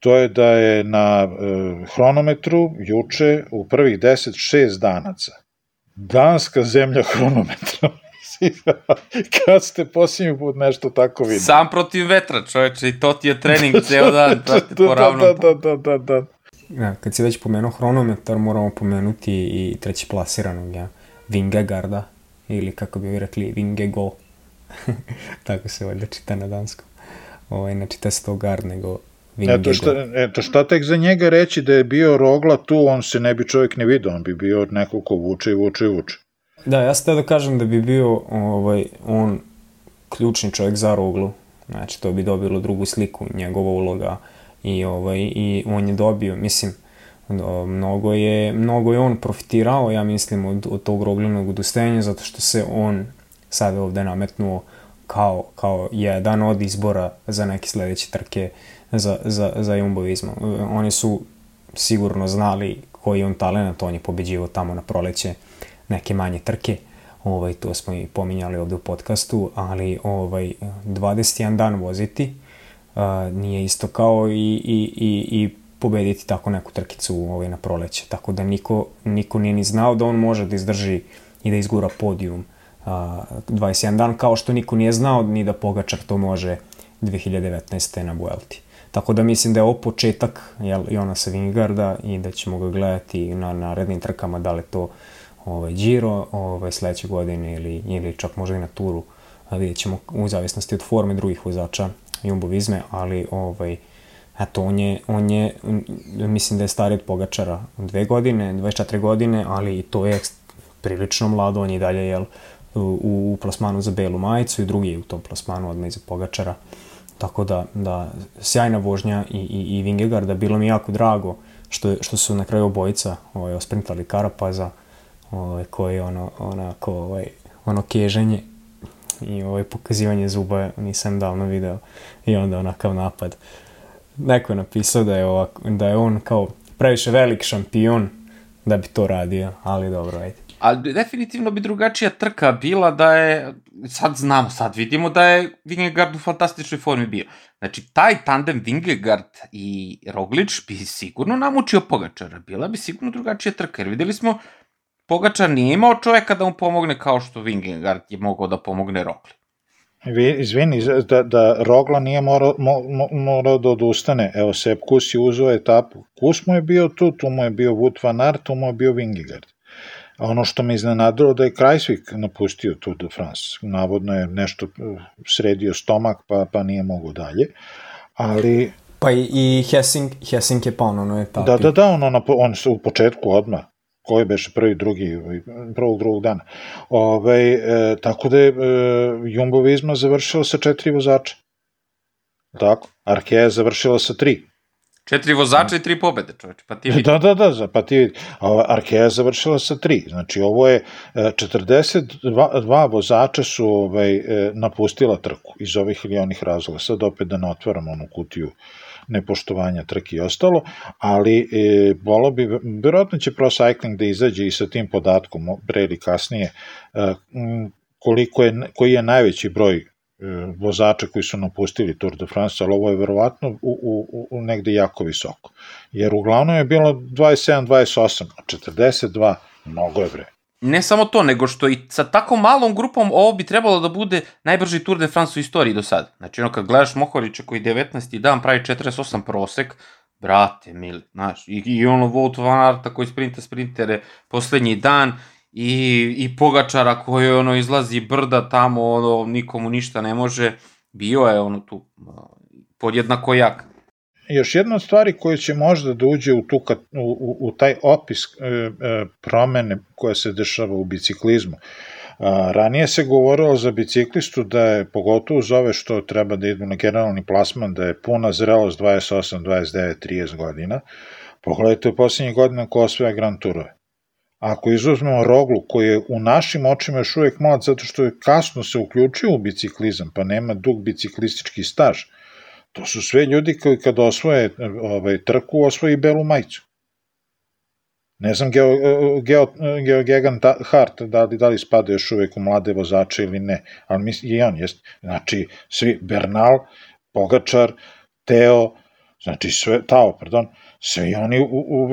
to je da je na e, hronometru juče u prvih 10 šest danaca danska zemlja hronometra. Kad ste posljednji put nešto tako videli? Sam protiv vetra, čoveče, i to ti je trening ceo dan, prate po ravnom. Da, da, da, da, da. Ja, kad si već pomenuo hronometar, moramo pomenuti i treći plasiranog, ja, Vingegarda, ili kako bi rekli, Vingego. tako se valjda čita na danskom. Ovaj, ne čita se to gard, nego Eto šta, eto šta tek za njega reći da je bio rogla tu, on se ne bi čovjek ne vidio, on bi bio neko ko vuče i vuče i vuče. Da, ja sam da kažem da bi bio ovaj, on ključni čovjek za roglu, znači to bi dobilo drugu sliku njegova uloga. I, ovaj, i on je dobio, mislim, mnogo je, mnogo je on profitirao, ja mislim, od, od tog rogljenog udostajanja, zato što se on sad ovde nametnuo kao, kao jedan od izbora za neke sledeće trke za, za, za Jumbo Visma. Oni su sigurno znali koji je on talent, on je pobeđivo tamo na proleće neke manje trke, ovaj, to smo i pominjali ovde u podcastu, ali ovaj, 21 dan voziti uh, nije isto kao i, i, i, i pobediti tako neku trkicu ovaj, na proleće. Tako da niko, niko nije ni znao da on može da izdrži i da izgura podijum uh, 21 dan, kao što niko nije znao ni da Pogačar to može 2019. na Vuelti. Tako da mislim da je ovo početak jel, Jonasa Vingarda i da ćemo ga gledati na narednim trkama, da li to ovaj, Giro ovaj, sledeće godine ili, ili čak možda i na turu. A vidjet ćemo u zavisnosti od forme drugih vozača Jumbo Vizme, ali ovaj, eto, on je, on je, mislim da je stari od Pogačara dve godine, 24 godine, ali to je prilično mlado, on je dalje jel, u, u plasmanu za belu majicu i drugi je u tom plasmanu odmah iza Pogačara. Tako da, da sjajna vožnja i, i, i Vingegarda, bilo mi jako drago što, što su na kraju obojica ovaj, osprintali Karapaza, ovaj, koji ono, onako, ovaj, ono keženje i ovaj pokazivanje zuba nisam davno video i onda onakav napad. Neko je napisao da je, ovak, da je on kao previše velik šampion da bi to radio, ali dobro, ajde. Ali definitivno bi drugačija trka bila da je, sad znamo, sad vidimo da je Vingegaard u fantastičnoj formi bio. Znači, taj tandem Vingegaard i Roglič bi sigurno namučio Pogačara. Bila bi sigurno drugačija trka, jer videli smo Pogačar nije imao čoveka da mu pomogne kao što Vingegaard je mogao da pomogne Rogli. Izvini, da, da Rogla nije morao, mo, morao da odustane. Evo, Sepp Kus je uzeo etapu. Kus mu je bio tu, tu mu je bio Wout van Aert, tu mu je bio Vingegaard. A ono što me iznenadilo da je Krajsvik napustio Tour de France. Navodno je nešto uh, sredio stomak, pa, pa nije mogo dalje. Ali... Pa i, i Hessing, Hessing je ono na etapi. Da, da, da, ono, na, on se u početku odmah koji beše prvi, drugi, ovaj, prvog, drugog dana. Ove, e, tako da je e, Jumbo Visma završila sa četiri vozača. Tako, Arkea je završila sa tri. Četiri vozača i tri pobede, čoveče, pa ti vidi. Da, da, da, pa ti vidi. Arkea je završila sa tri. Znači, ovo je 42 e, vozača su ovaj, e, napustila trku iz ovih ili onih razloga. Sad opet da ne otvaram onu kutiju nepoštovanja trke i ostalo, ali e, bolo bi, vjerojatno će Pro Cycling da izađe i sa tim podatkom, pre ili kasnije, e, koliko je, koji je najveći broj e, vozača koji su napustili Tour de France, ali ovo je verovatno u, u, u negde jako visoko. Jer uglavnom je bilo 27-28, 42, mnogo je bre ne samo to, nego što i sa tako malom grupom ovo bi trebalo da bude najbrži Tour de France u istoriji do sada. Znači, ono, kad gledaš Mohorića koji 19. dan pravi 48 prosek, brate, mili, znaš, i, i ono Wout van Arta koji sprinta sprintere poslednji dan, i, i Pogačara koji ono izlazi brda tamo, ono, nikomu ništa ne može, bio je ono tu podjednako jak još jedna od stvari koja će možda da uđe u, tu, u, u, taj opis e, e, promene koja se dešava u biciklizmu. A, ranije se govorilo za biciklistu da je, pogotovo uz ove što treba da idu na generalni plasman, da je puna zrelost 28, 29, 30 godina. Pogledajte u poslednjih godina ko osvaja Grand Tourove. Ako izuzmemo Roglu, koji je u našim očima još uvek mlad zato što je kasno se uključio u biciklizam, pa nema dug biciklistički staž, To su sve ljudi koji kad osvoje ovaj, trku, osvoji belu majicu. Ne znam, Geo, Geo, Geo Gegan Hart, da li, da li spada još uvek u mlade vozače ili ne, ali mis, i on jest. Znači, svi, Bernal, Pogačar, Teo, znači sve, Tao, pardon, sve oni u, u,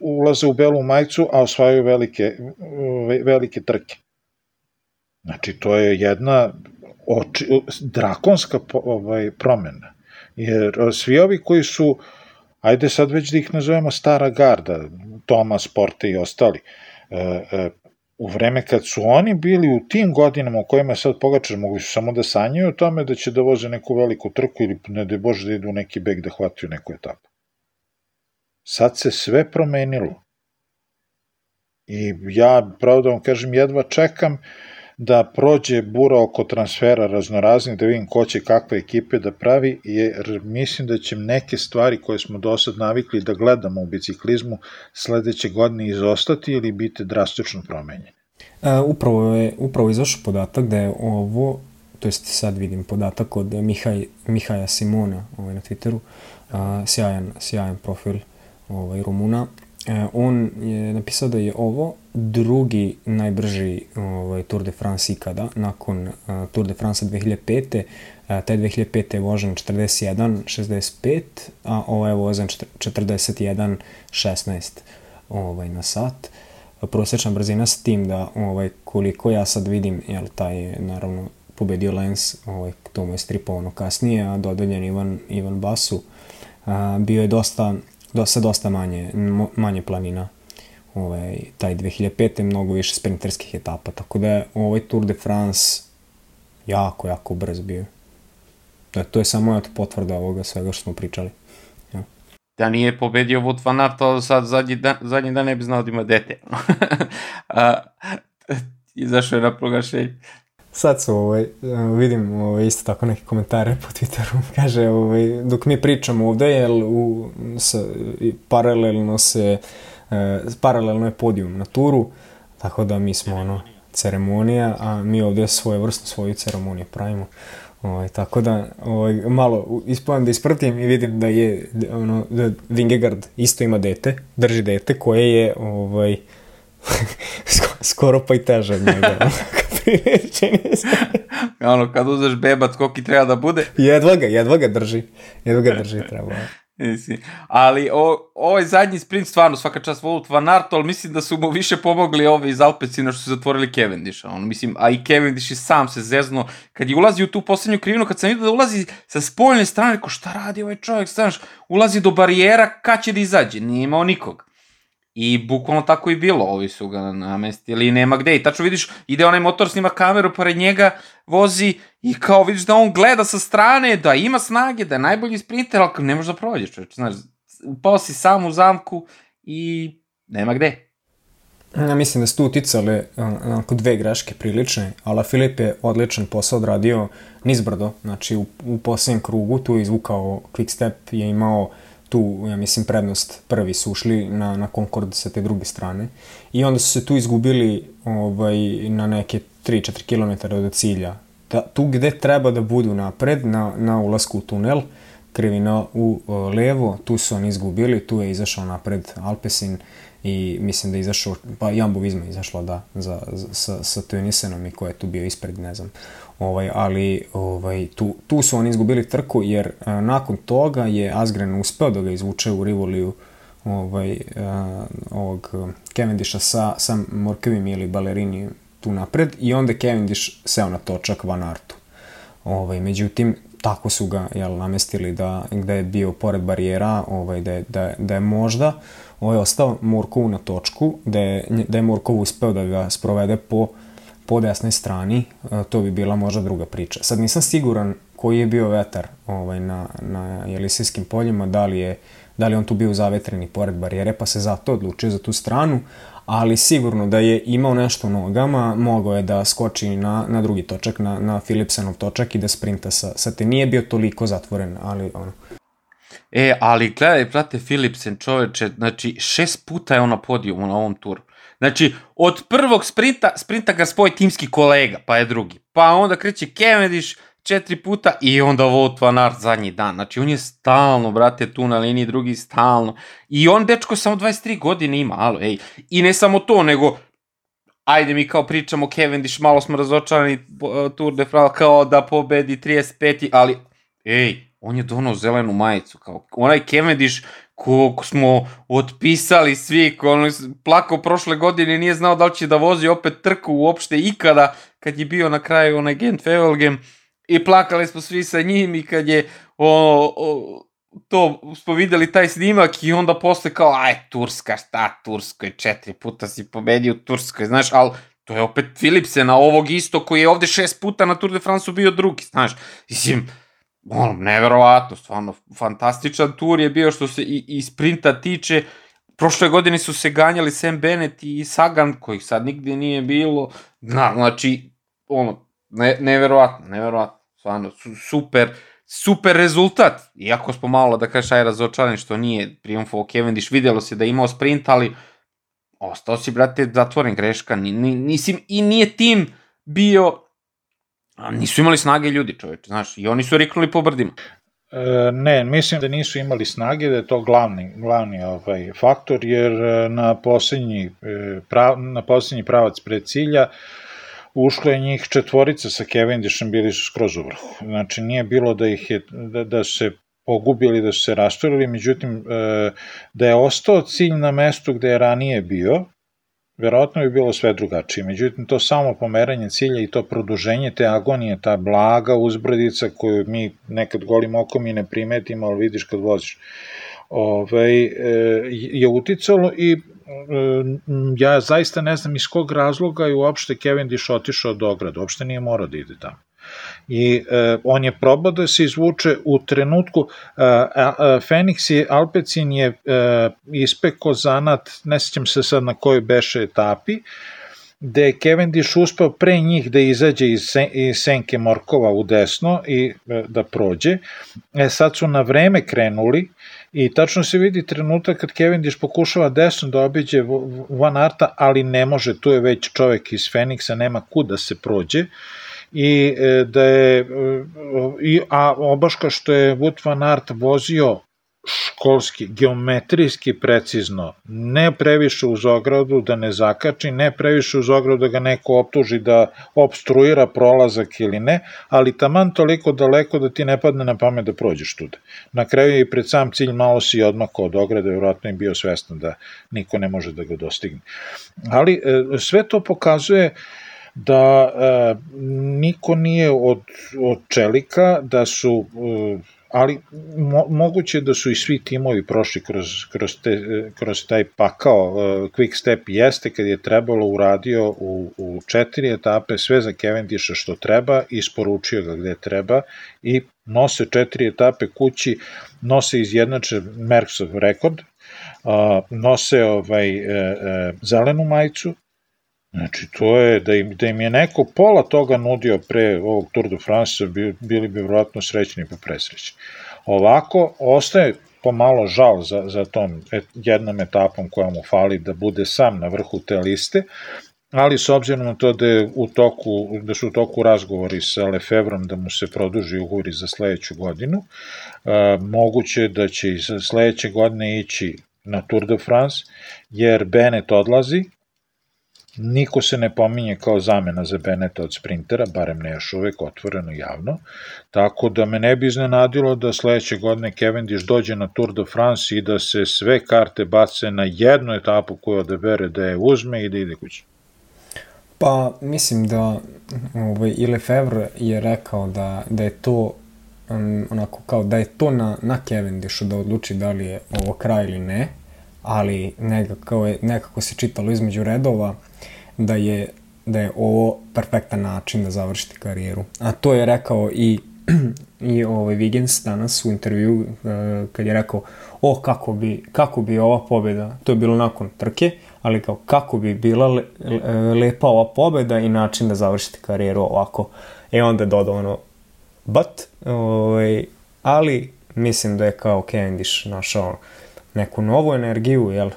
u, ulaze u belu majicu, a osvajaju velike, velike trke. Znači, to je jedna oči, drakonska ovaj, promena. Jer svi ovi koji su, ajde sad već da ih nazovemo stara garda, Tomas, Porte i ostali, e, e, u vreme kad su oni bili u tim godinama u kojima sad Pogačar mogli su samo da sanjaju o tome da će da voze neku veliku trku ili ne da bože da idu neki beg da hvataju neku etapu. Sad se sve promenilo. I ja, pravo da vam kažem, jedva čekam da prođe bura oko transfera raznoraznih, da vidim ko će kakve ekipe da pravi, jer mislim da će neke stvari koje smo do sad navikli da gledamo u biciklizmu sledeće godine izostati ili biti drastično promenjeni. E, upravo je upravo izašao podatak da je ovo, to jest sad vidim podatak od Mihaj, Mihaja Simona ovaj, na Twitteru, a, sjajan, sjajan profil ovaj, Rumuna, E, on je napisao da je ovo drugi najbrži ovaj, Tour de France ikada, nakon uh, Tour de France 2005. Uh, taj 2005. je vožen 41-65, a ovo je vozen 41-16 ovaj, na sat. Prosečna brzina s tim da ovaj, koliko ja sad vidim, jel, taj je naravno pobedio Lens, ovaj, to mu je stripovano kasnije, a dodeljen Ivan, Ivan Basu, a, bio je dosta dosta, dosta manje, manje planina ovaj, taj 2005. mnogo više sprinterskih etapa, tako da je ovaj Tour de France jako, jako brz bio. Da, to je samo od potvrda ovoga svega što smo pričali. Ja. Da nije pobedio Wout van Aert, to sad zadnji dan, zadnji dan ne bi znao da ima dete. A, izašao je na proglašenje. Sad su, ovaj, vidim ovaj, isto tako neke komentare po Twitteru. Kaže, ovaj, dok mi pričamo ovde, jel, u, sa, paralelno se, e, paralelno je podijum na turu, tako da mi smo, ono, ceremonija, a mi ovde svoje vrstu svoju ceremoniju pravimo. Ovaj, tako da ovaj, malo ispovam da ispratim i vidim da je ono, da Vingegard isto ima dete, drži dete koje je ovaj, skoro pa i teže od njega. ono, kad uzeš bebac, koliki treba da bude? Jedva ga, jedva ga drži. Jedva ga drži, treba. Ali o, ovaj zadnji sprint stvarno svaka čast Wout van Aert, ali mislim da su mu više pomogli ovi iz Alpecina što su zatvorili Cavendisha. On, mislim, a i Cavendish i sam se zezno. Kad je ulazi u tu poslednju krivinu, kad sam vidio da ulazi sa spoljne strane, ko šta radi ovaj čovjek, znaš, ulazi do barijera, kad će da izađe, nije imao nikog. I bukvalno tako i bilo, ovi su ga namestili i nema gde. I tačno vidiš, ide onaj motor, snima kameru pored njega, vozi i kao vidiš da on gleda sa strane, da ima snage, da je najbolji sprinter, ali ne možeš da prođeš, čovječ. Znaš, upao si sam u zamku i nema gde. Ja mislim da su tu uticale onako dve greške prilične, ali Filip je odličan posao odradio nizbrdo, znači u, u posljednjem krugu tu je izvukao quick step, je imao uh, tu, ja mislim, prednost prvi su ušli na, na Concord sa te druge strane i onda su se tu izgubili ovaj, na neke 3-4 km od cilja. Da, tu gde treba da budu napred, na, na ulasku u tunel, krivina u o, levo, tu su oni izgubili, tu je izašao napred Alpesin i mislim da je izašao, pa Jambo Vizma izašla da, za, za, sa, sa Tunisenom i ko je tu bio ispred, ne znam ovaj, ali ovaj, tu, tu su oni izgubili trku jer a, e, nakon toga je Asgren uspeo da ga izvuče u Rivoliju ovaj, a, e, ovog Cavendisha sa, sa Morkevim ili Balerini tu napred i onda Cavendish seo na točak Van Artu. Ovaj, međutim, tako su ga jel, namestili da, gde je bio pored barijera, ovaj, da, je, da, da je možda ovaj, ostao Morkov na točku, da je, da je Morkov uspeo da ga sprovede po po desnoj strani, e, to bi bila možda druga priča. Sad nisam siguran koji je bio vetar ovaj, na, na Jelisijskim poljima, da li, je, da li on tu bio zavetreni pored barijere, pa se zato odlučio za tu stranu, ali sigurno da je imao nešto u nogama, mogao je da skoči na, na drugi točak, na, na Philipsenov točak i da sprinta sa, sa te. Nije bio toliko zatvoren, ali ono, E, ali gledaj, prate Philipsen čoveče, znači šest puta je on na na ovom turu. Znači, od prvog sprinta, sprinta ga spoji timski kolega, pa je drugi. Pa onda kreće Cavendish četiri puta i onda Wout van Aert zadnji dan. Znači, on je stalno, brate, tu na liniji, drugi stalno. I on, dečko, samo 23 godine ima, alo, ej. I ne samo to, nego ajde mi kao pričamo Cavendish, malo smo razočarani Tour de France kao da pobedi 35. ali ej, on je donao zelenu majicu, kao onaj Cavendish koliko smo otpisali svi, ko on plakao prošle godine nije znao da li će da vozi opet trku uopšte ikada, kad je bio na kraju onaj Gent Fevelgem, i plakali smo svi sa njim i kad je o, o, to smo videli taj snimak i onda posle kao, aj, Turska, šta Turskoj, četiri puta si pobedio Turskoj, znaš, ali to je opet Philipsena, ovog isto koji je ovde šest puta na Tour de France bio drugi, znaš, mislim, ono, neverovatno, stvarno, fantastičan tur je bio što se i, i sprinta tiče, prošle godine su se ganjali Sam Bennett i Sagan, kojih sad nigde nije bilo, na, znači, ono, ne, neverovatno, neverovatno, stvarno, su, super, super rezultat, iako smo malo, da kažeš, aj razočarani što nije triumfo Cavendish, videlo se da je imao sprint, ali ostao si, brate, zatvoren greška, ni, ni, nisim, i nije tim bio A nisu imali snage ljudi, čoveče, znaš, i oni su riknuli po brdima. E, ne, mislim da nisu imali snage, da je to glavni, glavni ovaj faktor, jer e, na poslednji, e, prav, na poslednji pravac pred cilja ušlo je njih četvorica sa Cavendishom, bili su skroz u vrhu. Znači, nije bilo da ih je, da, da se pogubili, da su se rastorili, međutim, da je ostao cilj na mestu gde je ranije bio, verovatno bi bilo sve drugačije. Međutim, to samo pomeranje cilja i to produženje te agonije, ta blaga uzbrdica koju mi nekad golim okom i ne primetimo, ali vidiš kad voziš, ovaj, e, je uticalo i e, ja zaista ne znam iz kog razloga je uopšte Kevin Dish otišao do ograda, uopšte nije morao da ide tamo i e, on je probao da se izvuče u trenutku e, e, Fenix i Alpecin je e, ispeko zanat, ne sećam se sad na kojoj beše etapi, gde je Cavendish uspao pre njih da izađe iz, sen, iz senke Morkova u desno i e, da prođe. E, sad su na vreme krenuli i tačno se vidi trenutak kad Cavendish pokušava desno da obiđe Van Arta, ali ne može, tu je već čovek iz Feniksa, nema kud da se prođe i e, da je e, a obaška što je Wout van Aert vozio školski, geometrijski precizno, ne previše uz ogradu da ne zakači, ne previše uz ogradu da ga neko optuži da obstruira prolazak ili ne, ali taman toliko daleko da ti ne padne na pamet da prođeš tuda. Na kraju i pred sam cilj malo si odmako od ograde, vjerojatno je bio svestan da niko ne može da ga dostigne. Ali e, sve to pokazuje da e, niko nije od, od čelika, da su e, ali mo, moguće da su i svi timovi prošli kroz, kroz, te, kroz taj pakao. E, Quick Step jeste kad je trebalo uradio u, u četiri etape sve za Cavendisha što treba, isporučio ga gde treba i nose četiri etape kući, nose izjednače Merksov rekord, nose ovaj, e, e, zelenu majicu, Znači, to je, da im, da im je neko pola toga nudio pre ovog Tour de France, bili bi vjerojatno srećni pa presrećni. Ovako, ostaje pomalo žal za, za tom jednom etapom koja mu fali da bude sam na vrhu te liste, ali s obzirom na to da, je u toku, da su u toku razgovori sa Lefevrom da mu se produži ugovori za sledeću godinu, a, moguće da će i sledeće godine ići na Tour de France, jer Bennett odlazi, Niko se ne pominje kao zamena za Beneta od sprintera, barem ne još uvek otvoreno javno, tako da me ne bi iznenadilo da sledeće godine Cavendish dođe na Tour de France i da se sve karte bace na jednu etapu koju odebere da je uzme i da ide kući. Pa, mislim da ovaj, i Lefebvre je rekao da, da je to um, onako kao da je to na, na Cavendishu da odluči da li je ovo kraj ili ne, ali nekako, je, nekako se čitalo između redova da je da je ovo perfektan način da završite karijeru. A to je rekao i i ovaj Wiggins danas u intervju uh, kad je rekao o kako bi, kako bi ova pobeda, to je bilo nakon trke, ali kao kako bi bila le, lepa ova pobeda i način da završite karijeru ovako. E onda je dodao ono but, ovaj, ali mislim da je kao Cavendish našao neku novu energiju, jel,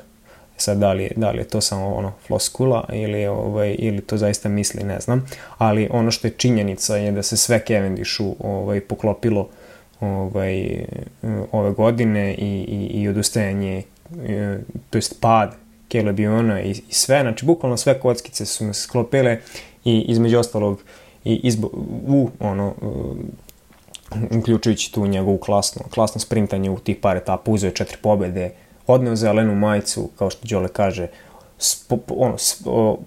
Sad, da li, da li je to samo ono floskula ili, ovaj, ili to zaista misli, ne znam. Ali ono što je činjenica je da se sve Cavendishu ovaj, poklopilo ovaj, ove godine i, i, i odustajanje, e, to jest pad Caleb Iona i, i sve, znači bukvalno sve kockice su me sklopile i između ostalog i izbo, u ono uključujući tu njegovu klasno, klasno sprintanje u tih par etapa, uzeo je četiri pobede, odneo zelenu majicu, kao što Đole kaže, spo, ono, spo,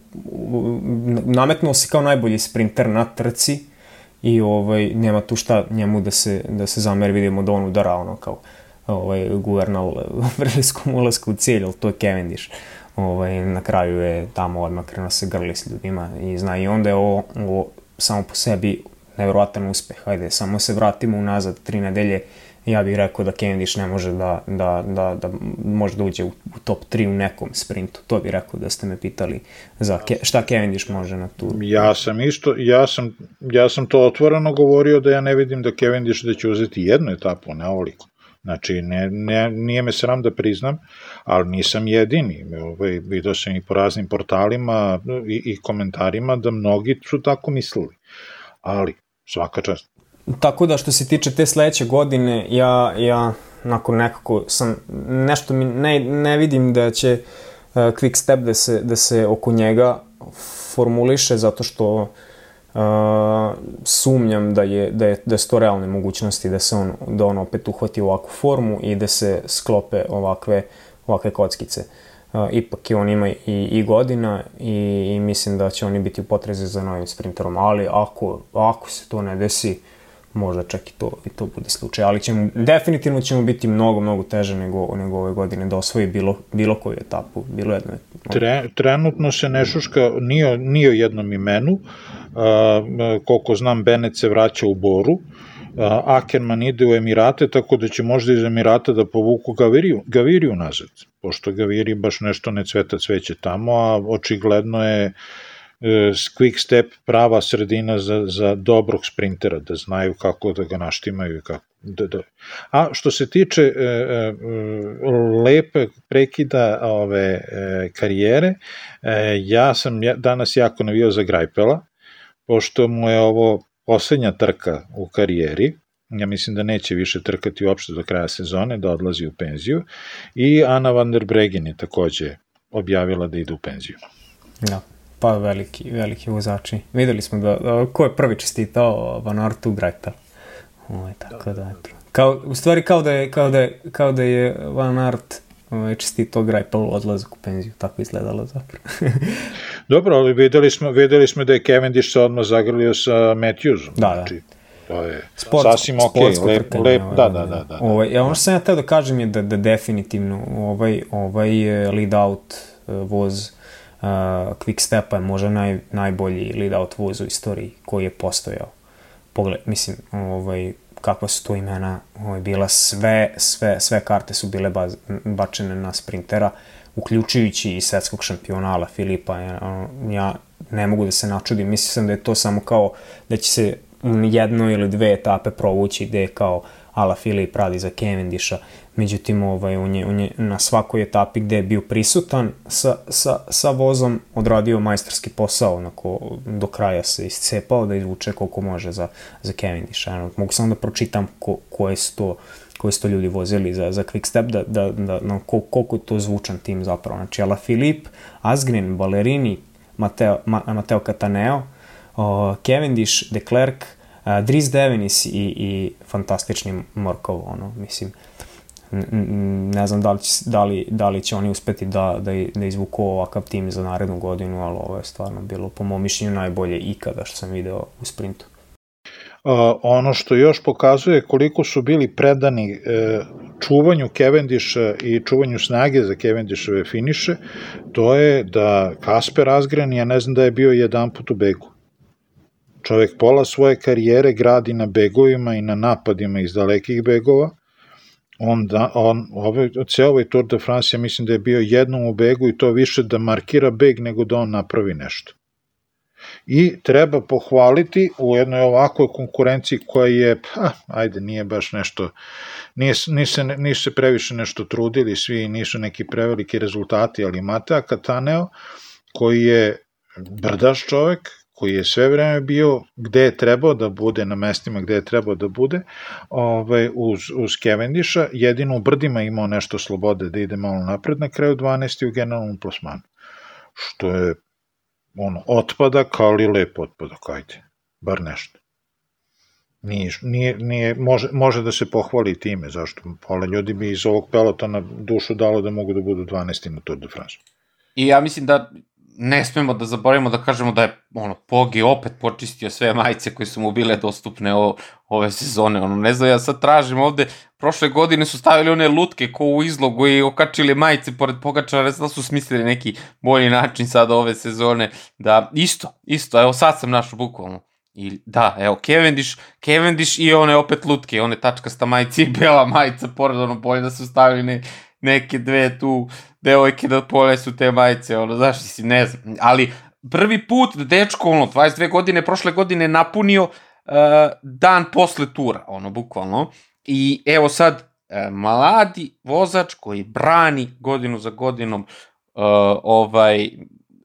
nametnuo se kao najbolji sprinter na trci i ovaj, nema tu šta njemu da se, da se zameri, vidimo da on udara ono kao ovaj, guvernal vrliskom ulasku u cilj, ali to je Cavendish. Ovaj, na kraju je tamo odmah krenuo se grli s ljudima i zna i onda je ovo, ovo samo po sebi nevjerojatan uspeh. Hajde, samo se vratimo unazad tri nedelje ja bih rekao da Cavendish ne može da, da, da, da može da uđe u, u top 3 u nekom sprintu. To bih rekao da ste me pitali za ke, šta Cavendish može na turu. Ja sam isto, ja sam, ja sam to otvoreno govorio da ja ne vidim da Cavendish da će uzeti jednu etapu, ne ovoliko. Znači, ne, ne, nije me sram da priznam, ali nisam jedini. Ovaj, vidio sam i po raznim portalima i, i komentarima da mnogi su tako mislili. Ali, svaka čast. Tako da što se tiče te sledeće godine, ja, ja nakon nekako sam, nešto mi ne, ne vidim da će uh, Quick Step da se, da se oko njega formuliše zato što uh, sumnjam da je, da je, da su to realne mogućnosti da se on, da on opet uhvati ovakvu formu i da se sklope ovakve, ovakve kockice. Uh, ipak je on ima i, i godina i, i mislim da će oni biti u potrezi za novim sprinterom, ali ako, ako se to ne desi, uh, možda čak i to, i to bude slučaj, ali ćemo, definitivno ćemo biti mnogo, mnogo teže nego, nego ove godine da osvoji bilo, bilo koju etapu, bilo jednu etapu. Tre, trenutno se ne šuška nije, nije o jednom imenu, a, koliko znam Benet se vraća u Boru, a, Ackerman ide u Emirate, tako da će možda iz Emirata da povuku Gaviriju, Gaviriju nazad, pošto Gaviri baš nešto ne cveta cveće tamo, a očigledno je quick step prava sredina za, za dobrog sprintera, da znaju kako da ga naštimaju i kako da, da. A što se tiče e, e, lepe prekida ove e, karijere, e, ja sam ja, danas jako navio za Grajpela, pošto mu je ovo poslednja trka u karijeri, ja mislim da neće više trkati uopšte do kraja sezone, da odlazi u penziju, i Ana van der Bregen je takođe objavila da ide u penziju. Da, pa veliki, veliki vozači. Videli smo da, da ko je prvi čestitao Van Artu Greipel. Ovo tako da, eto. Kao, u stvari kao da je, kao da je, kao da je Van Art ovaj, čestito Greipel odlazak u penziju, tako izgledalo zapravo. Dobro, ali videli smo, videli smo da je Cavendish se odmah zagrlio sa Matthewsom. Da, da. Znači, to je Sportsko, sasvim ok, lep, trkanje, lep, ovaj, da, da, da, da. Ovaj, ja, ono što sam ja teo da kažem je da, da definitivno ovaj, ovaj lead out uh, voz uh, Quick Stepa je možda naj, najbolji lead out voz u istoriji koji je postojao. Pogled, mislim, ovaj, kakva su to imena ovaj, bila, sve, sve, sve karte su bile baz, bačene na sprintera, uključujući i svetskog šampionala Filipa. Ja, ja ne mogu da se načudim, mislim sam da je to samo kao da će se jedno ili dve etape provući gde je kao Ala Filip radi za Cavendisha, međutim ovaj, on, je, on je na svakoj etapi gde je bio prisutan sa, sa, sa vozom odradio majstorski posao, onako do kraja se iscepao da izvuče koliko može za, za Cavendisha. Ano, mogu samo da pročitam ko, koje su to koji su to ljudi vozili za, za Quick Step, da, da, da, da koliko je to zvučan tim zapravo. Znači, Ala Filip, Asgrin, Ballerini, Mateo, Ma, Mateo Cataneo, uh, Cavendish, De Klerk, uh, Dries Devenis i, i fantastični Morkov, ono, mislim, ne znam da li, će, da li, da li će oni uspeti da, da, da izvuku ovakav tim za narednu godinu, ali ovo je stvarno bilo po mom mišljenju najbolje ikada što sam video u sprintu. Uh, ono što još pokazuje koliko su bili predani uh, čuvanju Cavendisha i čuvanju snage za Cavendishove finiše, to je da Kasper Asgren, ja ne znam da je bio jedan put u begu. Čovek pola svoje karijere gradi na begovima i na napadima iz dalekih begova, on, da, on ovaj, ceo ovaj Tour de France ja mislim da je bio jednom u begu i to više da markira beg nego da on napravi nešto. I treba pohvaliti u jednoj ovakvoj konkurenciji koja je, pa, ajde, nije baš nešto, nije, nisu, nisu se previše nešto trudili, svi nisu neki preveliki rezultati, ali Matea Kataneo, koji je brdaš čovek, koji je sve vreme bio gde je trebao da bude, na mestima gde je trebao da bude, ovaj, uz, uz Cavendisha, jedino u brdima imao nešto slobode da ide malo napred, na kraju 12. u generalnom plasmanu. Što je ono, otpadak, ali lep otpadak, ajde, bar nešto. Nije, nije, nije, može, može da se pohvali time, zašto pola ljudi bi iz ovog pelotona dušu dalo da mogu da budu 12. na Tour de France. I ja mislim da ne smemo da zaboravimo da kažemo da je ono, Pogi opet počistio sve majice koje su mu bile dostupne o, ove sezone. Ono, ne znam, ja sad tražim ovde, prošle godine su stavili one lutke ko u izlogu i okačili majice pored Pogačara, ne znam da su smislili neki bolji način sada ove sezone, da isto, isto, evo sad sam našao bukvalno. I da, evo, Cavendish, Cavendish i one opet lutke, one tačkasta majice i bela majica, pored ono bolje da su stavili ne, neke dve tu devojke da ponesu te majice, ono, znaš, si, ne znam, ali prvi put dečko, ono, 22 godine, prošle godine napunio uh, dan posle tura, ono, bukvalno, i evo sad, uh, mladi vozač koji brani godinu za godinom uh, ovaj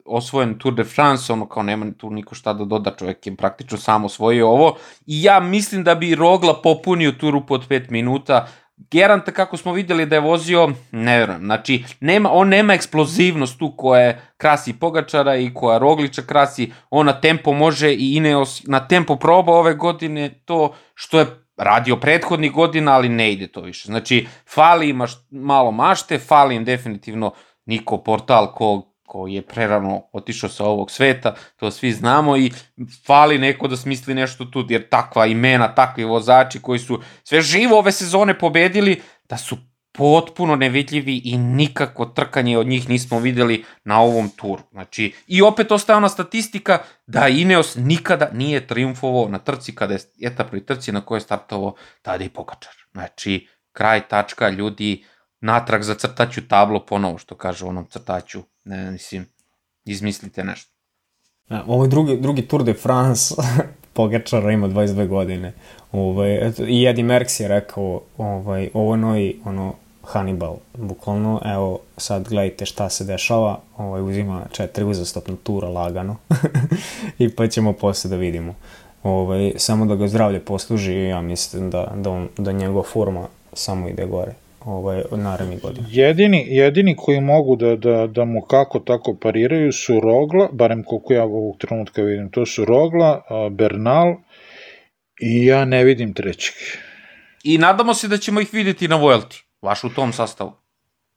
osvojen Tour de France, ono kao nema tu niko šta da doda, čovjek je praktično samo osvojio ovo. I ja mislim da bi Rogla popunio turu pod 5 minuta, Geranta kako smo videli da je vozio, ne verujem, znači nema, on nema eksplozivnost tu koja krasi Pogačara i koja Rogliča krasi, on na tempo može i Ineos na tempo proba ove godine to što je radio prethodnih godina, ali ne ide to više. Znači, fali im malo mašte, fali im definitivno Niko Portal kog koji je prerano otišao sa ovog sveta, to svi znamo i fali neko da smisli nešto tu, jer takva imena, takvi vozači koji su sve živo ove sezone pobedili, da su potpuno nevidljivi i nikako trkanje od njih nismo videli na ovom turu. Znači, i opet ostaje ona statistika da Ineos nikada nije triumfovao na trci kada je etapnoj trci na kojoj je startovao tada i Pogačar. Znači, kraj, tačka, ljudi, natrag zacrtaću tablo ponovo, što kaže onom crtaću, ne, mislim, izmislite nešto. ovo je drugi, drugi Tour de France, Pogačara ima 22 godine. Ovaj, eto, I Eddie Merckx je rekao, ovaj, ovo je ono, Hannibal, bukvalno, evo, sad gledajte šta se dešava, ovaj, uzima četiri uzastopna tura lagano i pa ćemo posle da vidimo. Ovaj, samo da ga zdravlje posluži, ja mislim da, da, on, da njegova forma samo ide gore ovaj, narednih godina. Jedini, jedini koji mogu da, da, da mu kako tako pariraju su Rogla, barem koliko ja ovog trenutka vidim, to su Rogla, Bernal i ja ne vidim trećeg. I nadamo se da ćemo ih videti na Vuelti, vaš u tom sastavu.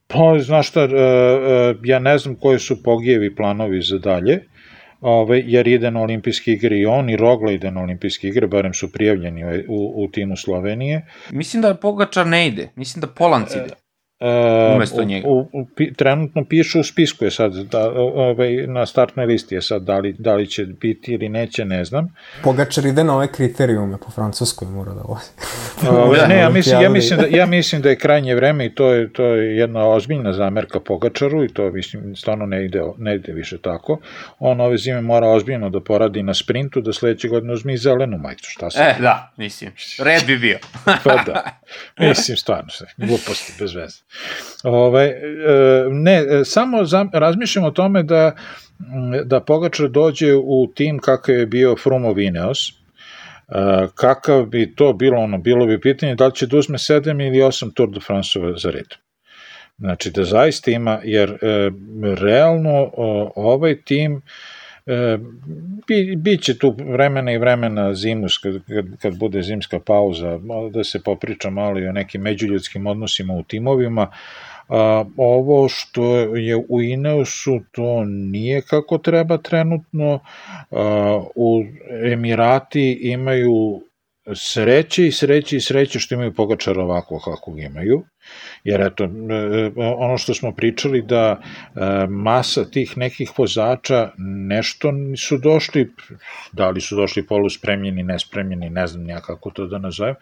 Pa, znaš šta, e, e, ja ne znam koji su pogijevi planovi za dalje, ove, jer ide na olimpijske igre i on i Rogla ide na olimpijske igre, barem su prijavljeni u, u timu Slovenije. Mislim da Pogačar ne ide, mislim da Polanc ide. E, umesto njega. U, u, trenutno piše u spisku je sad, da, ovaj, na startnoj listi je sad, da li, da li će biti ili neće, ne znam. Pogačar ide na ove kriterijume po francuskoj mora da vozi. Ove, ne, ja mislim, ja, mislim da, ja mislim da je krajnje vreme i to je, to je jedna ozbiljna zamerka Pogačaru i to mislim stvarno ne ide, ne ide više tako. On ove zime mora ozbiljno da poradi na sprintu, da sledeće godine uzme i zelenu majicu, šta se? E, da, mislim, red bi bio. pa da, mislim stvarno sve, gluposti, bez veze. Ove, ne, samo razmišljam o tome da, da Pogačar dođe u tim kakav je bio Frumov Ineos, kakav bi to bilo, ono, bilo bi pitanje da li će da uzme 7 ili 8 Tour de France za red. Znači da zaista ima, jer e, realno o, ovaj tim e, bi, biće tu vremena i vremena zimus kad, kad, kad bude zimska pauza da se popriča malo i o nekim međuljudskim odnosima u timovima a, ovo što je u Ineosu to nije kako treba trenutno. A, u Emirati imaju sreće i sreće i sreće što imaju Pogačara ovako kako imaju, jer eto, e, ono što smo pričali da e, masa tih nekih vozača nešto su došli, da li su došli poluspremljeni, nespremljeni, ne znam ja kako to da nazovem,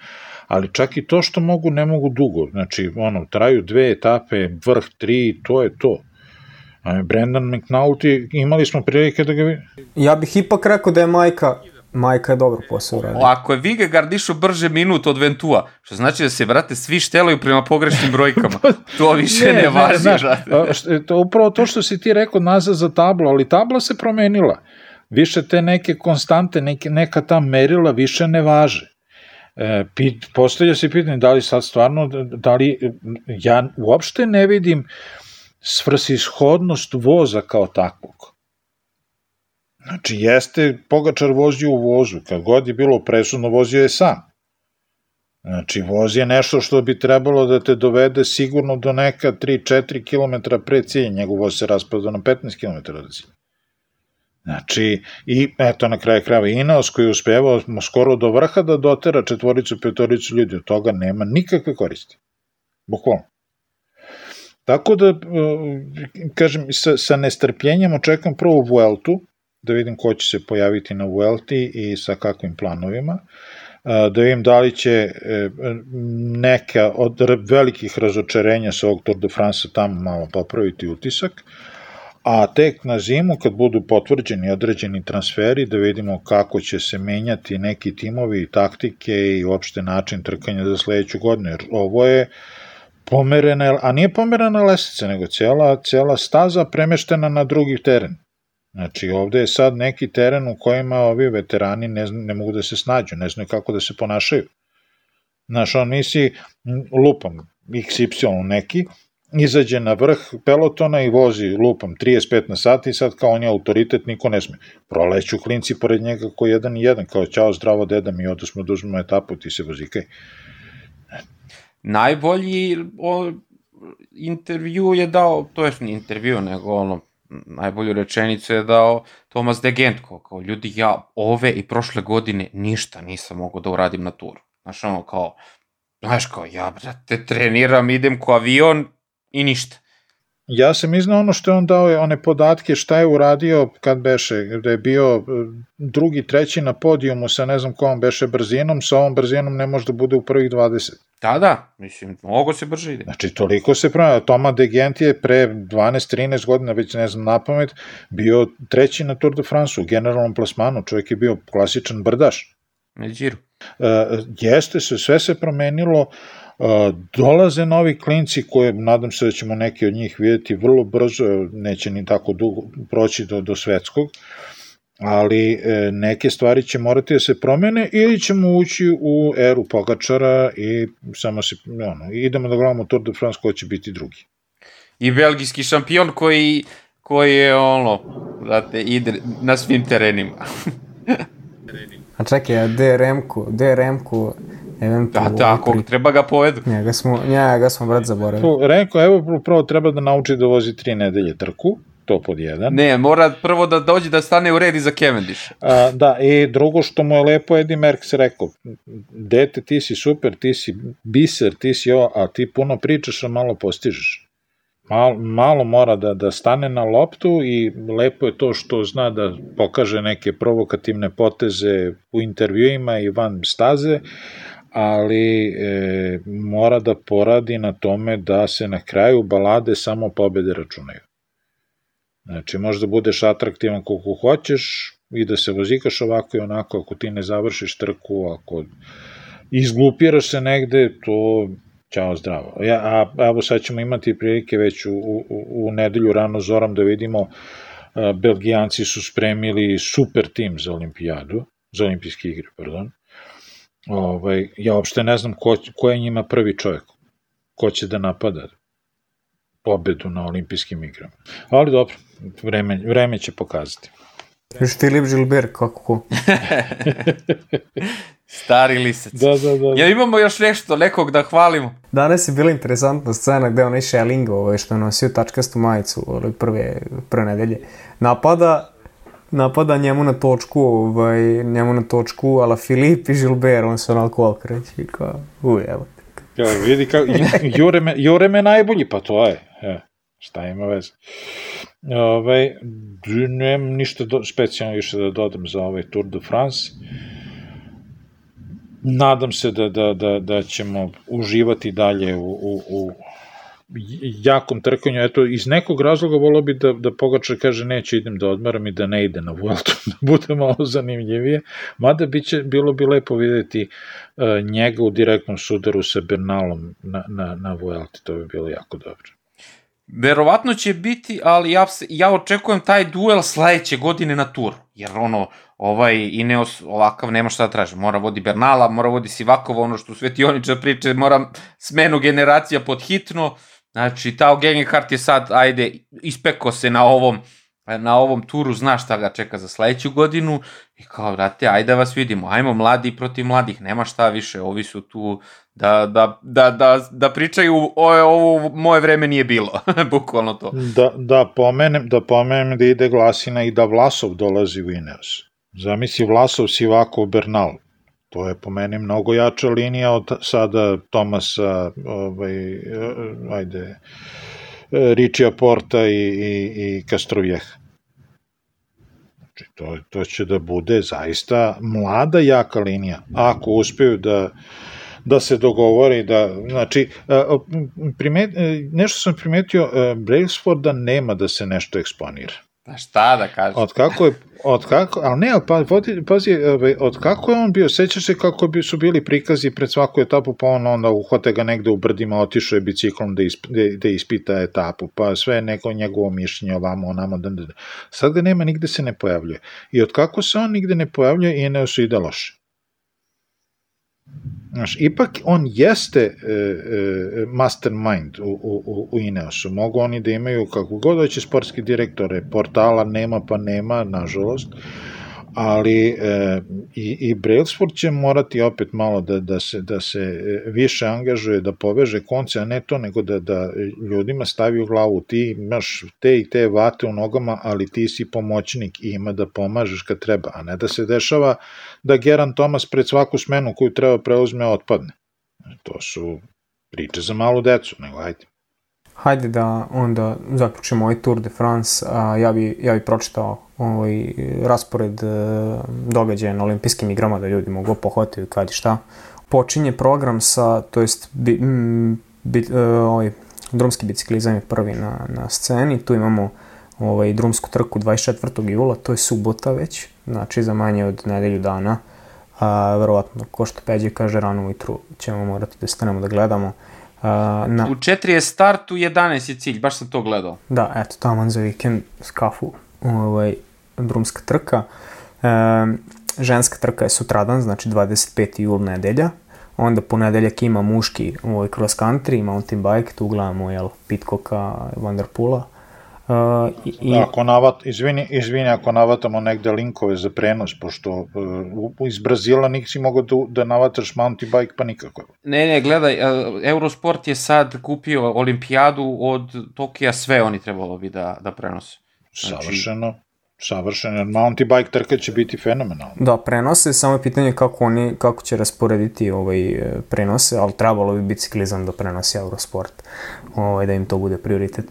ali čak i to što mogu, ne mogu dugo, znači ono, traju dve etape, vrh tri, to je to. Brendan McNulty, imali smo prilike da ga... Ja bih ipak rekao da je majka Majka je dobro posao uradio. Ako je Vigegaard išao brže minut od Ventua, što znači da se, brate, svi štelaju prema pogrešnim brojkama. To više ne, ne važi, znaš, to, upravo to što si ti rekao nazad za tablo, ali tabla se promenila. Više te neke konstante, neke, neka ta merila više ne važe. E, pit, postavlja se pitanje da li sad stvarno, da li, ja uopšte ne vidim svrsishodnost voza kao takvog Znači, jeste Pogačar vozio u vozu, kad god je bilo presudno, vozio je sam. Znači, voz je nešto što bi trebalo da te dovede sigurno do neka 3-4 km pre cilja, njegov voz se raspada na 15 km od cilja. Znači, i eto na kraju krajeva Ineos koji je uspevao skoro do vrha da dotera četvoricu, petoricu ljudi, od toga nema nikakve koristi. Bukvalno. Tako da, kažem, sa, sa nestrpljenjem očekam prvo Vueltu, da vidim ko će se pojaviti na Vuelti i sa kakvim planovima, da vidim da li će e, neka od velikih razočarenja sa ovog Tour de France tamo malo popraviti utisak, a tek na zimu kad budu potvrđeni određeni transferi da vidimo kako će se menjati neki timovi i taktike i uopšte način trkanja za sledeću godinu, jer ovo je pomerena, a nije pomerena lesica, nego cela, cela staza premeštena na drugi teren. Znači, ovde je sad neki teren u kojima ovi veterani ne, ne mogu da se snađu, ne znaju kako da se ponašaju. Znaš, on nisi lupam XY neki, izađe na vrh pelotona i vozi lupam 35 na sat i sad kao on je autoritet, niko ne sme. Proleću klinci pored njega ko jedan i jedan, kao ćao zdravo deda mi odo smo da etapu, ti se vozikaj. Najbolji o, intervju je dao, to je intervju, nego ono, najbolju rečenicu je dao Tomas de Gentko, kao ljudi, ja ove i prošle godine ništa nisam mogao da uradim na turu. Znaš, ono, kao, znaš, kao, ja, brate, treniram, idem ko avion i ništa. Ja sam iznao ono što je on dao, one podatke šta je uradio kad beše, da je bio e, drugi, treći na podijumu sa ne znam kojom beše brzinom, sa ovom brzinom ne može da bude u prvih 20. Da, da, mislim, mogo se brže ide. Znači, toliko se pravi. Toma de Gent je pre 12-13 godina, već ne znam na pamet, bio treći na Tour de France u generalnom plasmanu. Čovjek je bio klasičan brdaš. Na džiru. Uh, jeste se, sve se promenilo, uh, dolaze novi klinci koje nadam se da ćemo neki od njih videti vrlo brzo, neće ni tako dugo proći do, do svetskog, ali e, neke stvari će morati da se promene ili ćemo ući u eru Pogačara i samo se, ono, idemo da gledamo Tour de France ko će biti drugi. I belgijski šampion koji, koji je ono, znate, ide na svim terenima. A čekaj, a gde Remku? Da, da, ako treba ga povedu. Njega smo, njega smo brat zaboravili. Remko, evo, prvo treba da nauči da vozi tri nedelje trku, to pod jedan. Ne, mora prvo da dođe da stane u redi za Cavendish. A, da, i drugo što mu je lepo Eddie Merckx rekao, dete ti si super, ti si biser, ti si ovo, a ti puno pričaš, a malo postižeš. Malo, malo mora da, da stane na loptu i lepo je to što zna da pokaže neke provokativne poteze u intervjuima i van staze, ali e, mora da poradi na tome da se na kraju balade samo pobede računaju. Znači, možda budeš atraktivan koliko hoćeš i da se vozikaš ovako i onako, ako ti ne završiš trku, ako izglupiraš se negde, to Ćao, zdravo. Ja, a evo sad ćemo imati prilike već u, u, u nedelju rano zorom da vidimo a, Belgijanci su spremili super tim za olimpijadu, za olimpijske igre, pardon. Ovaj, ja uopšte ne znam ko, ko je njima prvi čovjek, ko će da napada pobedu na olimpijskim igrama. Ali dobro, vreme, vreme će pokazati. Još Filip Žilber, kako ko? Stari lisec. Da, da, da. Ja imamo još nešto, nekog da hvalimo. Danas je bila interesantna scena gde onaj Schelling, ovaj, što je nosio tačkastu majicu ovaj, prve, prve nedelje, napada napada njemu na točku, ovaj, njemu na točku, ala Filip i Žilber, on se onako okreći, kao, uj, evo. Ja, vidi kao, Jure me, Jure me najbolji, pa to je. Ja, šta ima veze. Ove, ovaj, nemam ništa do, specijalno više da dodam za ovaj Tour de France. Nadam se da, da, da, da ćemo uživati dalje u, u, u jakom trkanju, eto, iz nekog razloga volio bi da, da Pogačar kaže neće idem da odmaram i da ne ide na Vueltu, da bude malo zanimljivije, mada biće, bilo bi lepo videti uh, njega u direktnom sudaru sa Bernalom na, na, na Vuelti, to bi bilo jako dobro. Verovatno će biti, ali ja, ja očekujem taj duel sledeće godine na tur, jer ono, ovaj Ineos ovakav nema šta da traži, mora vodi Bernala, mora vodi Sivakova, ono što Svetioniča priče, mora smenu generacija pod hitno, znači Tao Gegenhardt je sad, ajde, ispeko se na ovom, na ovom turu, zna šta ga čeka za sledeću godinu i kao, brate, ajde da vas vidimo, ajmo mladi protiv mladih, nema šta više, ovi su tu da, da, da, da, da pričaju o, ovo moje vreme nije bilo, bukvalno to. Da, da pomenem, da pomenem da ide glasina i da Vlasov dolazi u Ineos. Zamisli Vlasov, Sivakov, Bernal. To je po meni mnogo jača linija od sada Tomasa, ovaj, ajde, Ričija Porta i, i, i Kastrovjeha. Znači, to, to će da bude zaista mlada jaka linija. Ako uspeju da da se dogovori da, znači, primet, nešto sam primetio, Brailsforda nema da se nešto eksponira. Pa šta da kažem? Od kako je, od kako, ali ne, pa, pazi, od kako je on bio, sećaš se kako bi su bili prikazi pred svaku etapu, pa on onda uhvate ga negde u brdima, otišao je biciklom da, isp, da, da ispita etapu, pa sve neko njegovo mišljenje ovamo, onamo, da, da, da. Sad ga nema, nigde se ne pojavljuje. I od kako se on nigde ne pojavljuje, i ne su ide loše. Znaš, ipak on jeste e, e, mastermind u, u, u Ineosu. Mogu oni da imaju kako god hoće sportski direktore, portala nema pa nema, nažalost, ali e, i, i Brailsford će morati opet malo da, da, se, da se e, više angažuje, da poveže konce, a ne to, nego da, da ljudima stavi u glavu, ti imaš te i te vate u nogama, ali ti si pomoćnik i ima da pomažeš kad treba, a ne da se dešava da Geran Thomas pred svaku smenu koju treba preuzme otpadne. To su priče za malu decu, nego ajde. Hajde da onda zaključimo ovaj Tour de France. A, ja, bi, ja bi pročitao ovaj raspored e, događaja na olimpijskim igrama da ljudi mogu pohvatiti kad i šta. Počinje program sa, to jest bi, bi, e, ovaj, drumski biciklizam je prvi na, na sceni. Tu imamo ovaj, drumsku trku 24. jula, to je subota već, znači za manje od nedelju dana. A, verovatno, ko što Peđe kaže, rano ujutru ćemo morati da stanemo da gledamo. A, na... U 4 je start, u 11 je cilj, baš sam to gledao. Da, eto, tamo za vikend skafu ovaj, drumska trka. E, ženska trka je sutradan, znači 25. jul nedelja. Onda ponedeljak ima muški ovaj, cross country, mountain bike, tu gledamo jel, Pitcocka, Vanderpula. Uh, i, ako navat, izvini, izvini ako navatamo negde linkove za prenos, pošto uh, iz Brazila nisi mogao da, da navataš mountain bike, pa nikako. Ne, ne, gledaj, uh, Eurosport je sad kupio olimpijadu od Tokija, sve oni trebalo bi da, da prenose. Znači, Savršeno. Savršeno, jer mountain bike trka će biti fenomenalno. Da, prenose, samo je pitanje kako oni, kako će rasporediti ovaj, prenose, ali trebalo bi biciklizam da prenosi Eurosport, ovaj, da im to bude prioritet.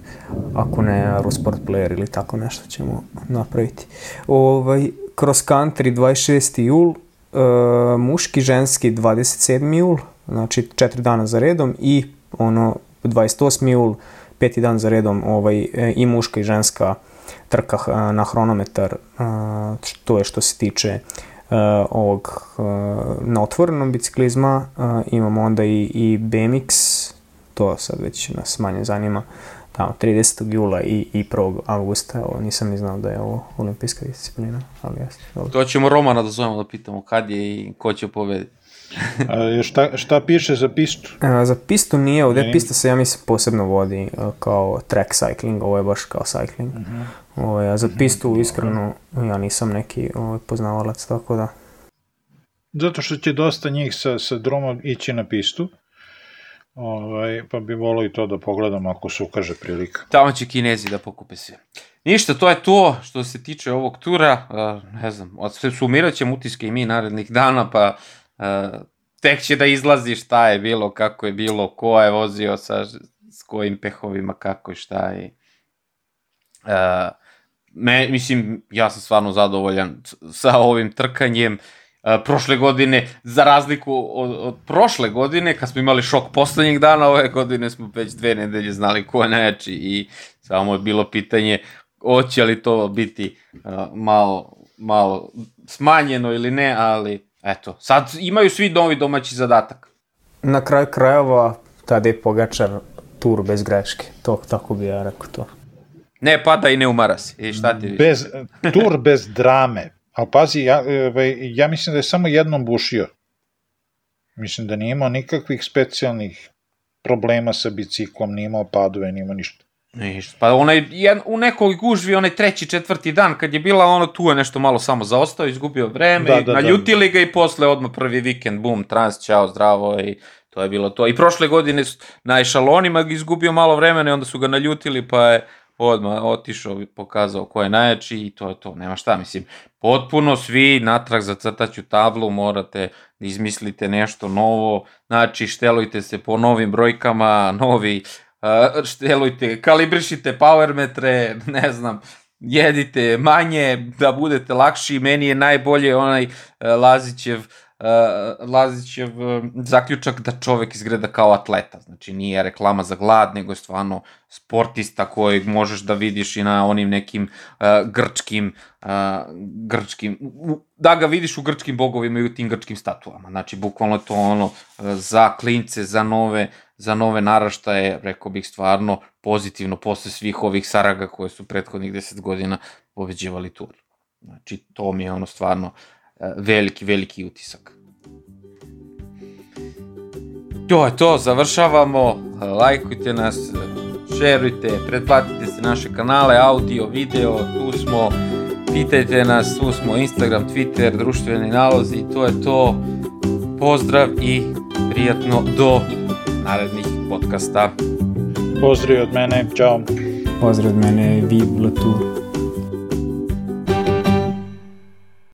Ako ne, Eurosport player ili tako nešto ćemo napraviti. Ovaj, cross country 26. jul, uh, muški, ženski 27. jul, znači četiri dana za redom i ono 28. jul, peti dan za redom ovaj, e, i muška i ženska trka na hronometar, to je što se tiče ovog na otvorenom biciklizma, imamo onda i, i BMX, to sad već nas manje zanima, tamo 30. jula i, i 1. augusta, ovo, nisam ni znao da je ovo olimpijska disciplina, ali jeste. To ćemo Romana da zovemo da pitamo kad je i ko će pobediti. A, šta, šta piše za pistu? A, za pistu nije, ovde ne. pista se ja mislim posebno vodi kao track cycling, ovo je baš kao cycling. Uh mhm. -huh. Ovaj, a za pistu, iskreno, ja nisam neki ovaj, poznavalac, tako da... Zato što će dosta njih sa, sa dromom ići na pistu, ovaj, pa bi volio i to da pogledamo ako se ukaže prilika. Tamo će kinezi da pokupe sve. Ništa, to je to što se tiče ovog tura, uh, ne znam, sumirat ćemo utiske i mi narednih dana, pa uh, tek će da izlazi šta je bilo, kako je bilo, ko je vozio sa s kojim pehovima, kako i šta je. Uh, me, mislim, ja sam stvarno zadovoljan sa ovim trkanjem. Uh, prošle godine, za razliku od, od prošle godine, kad smo imali šok poslednjeg dana, ove godine smo već dve nedelje znali ko je najjači i samo je bilo pitanje hoće li to biti uh, malo, malo smanjeno ili ne, ali eto, sad imaju svi novi domaći zadatak. Na kraju krajeva, tada je Pogačar tur bez greške, to, tako bi ja rekao to. Ne pada i ne umara se. I šta ti bez, tur bez drame. Ali pazi, ja, ovaj, ja mislim da je samo jednom bušio. Mislim da nije imao nikakvih specijalnih problema sa biciklom, nije imao padove, nije imao ništa. Ništa. Pa onaj, jedan, u nekoj gužvi, onaj treći, četvrti dan, kad je bila ono, tu je nešto malo samo zaostao, izgubio vreme, da, da, naljutili da. ga i posle odmah prvi vikend, bum, trans, čao, zdravo i to je bilo to. I prošle godine na ešalonima izgubio malo vremena i onda su ga naljutili, pa je odmah otišao, pokazao ko je najjači i to je to, nema šta, mislim, potpuno svi natrag za crtaću tablu, morate da izmislite nešto novo, znači štelujte se po novim brojkama, novi, uh, štelujte, kalibrišite power metre, ne znam, jedite manje, da budete lakši, meni je najbolje onaj uh, Lazićev uh, uh, Lazićev uh, zaključak da čovek izgleda kao atleta. Znači nije reklama za glad, nego je stvarno sportista kojeg možeš da vidiš i na onim nekim uh, grčkim, uh, grčkim, da ga vidiš u grčkim bogovima i u tim grčkim statuama. Znači bukvalno to ono uh, za klince, za nove, za nove naraštaje, rekao bih stvarno pozitivno posle svih ovih saraga koje su prethodnih 10 godina pobeđivali tur. Znači to mi je ono stvarno uh, veliki, veliki utisak. To je to, završavamo, lajkujte nas, šerujte, pretplatite se naše kanale, audio, video, tu smo, pitajte nas, tu smo Instagram, Twitter, društveni nalozi, to je to. Pozdrav i prijatno do narednih podcasta. Pozdrav od mene, čao. Pozdrav od mene, vive la tour.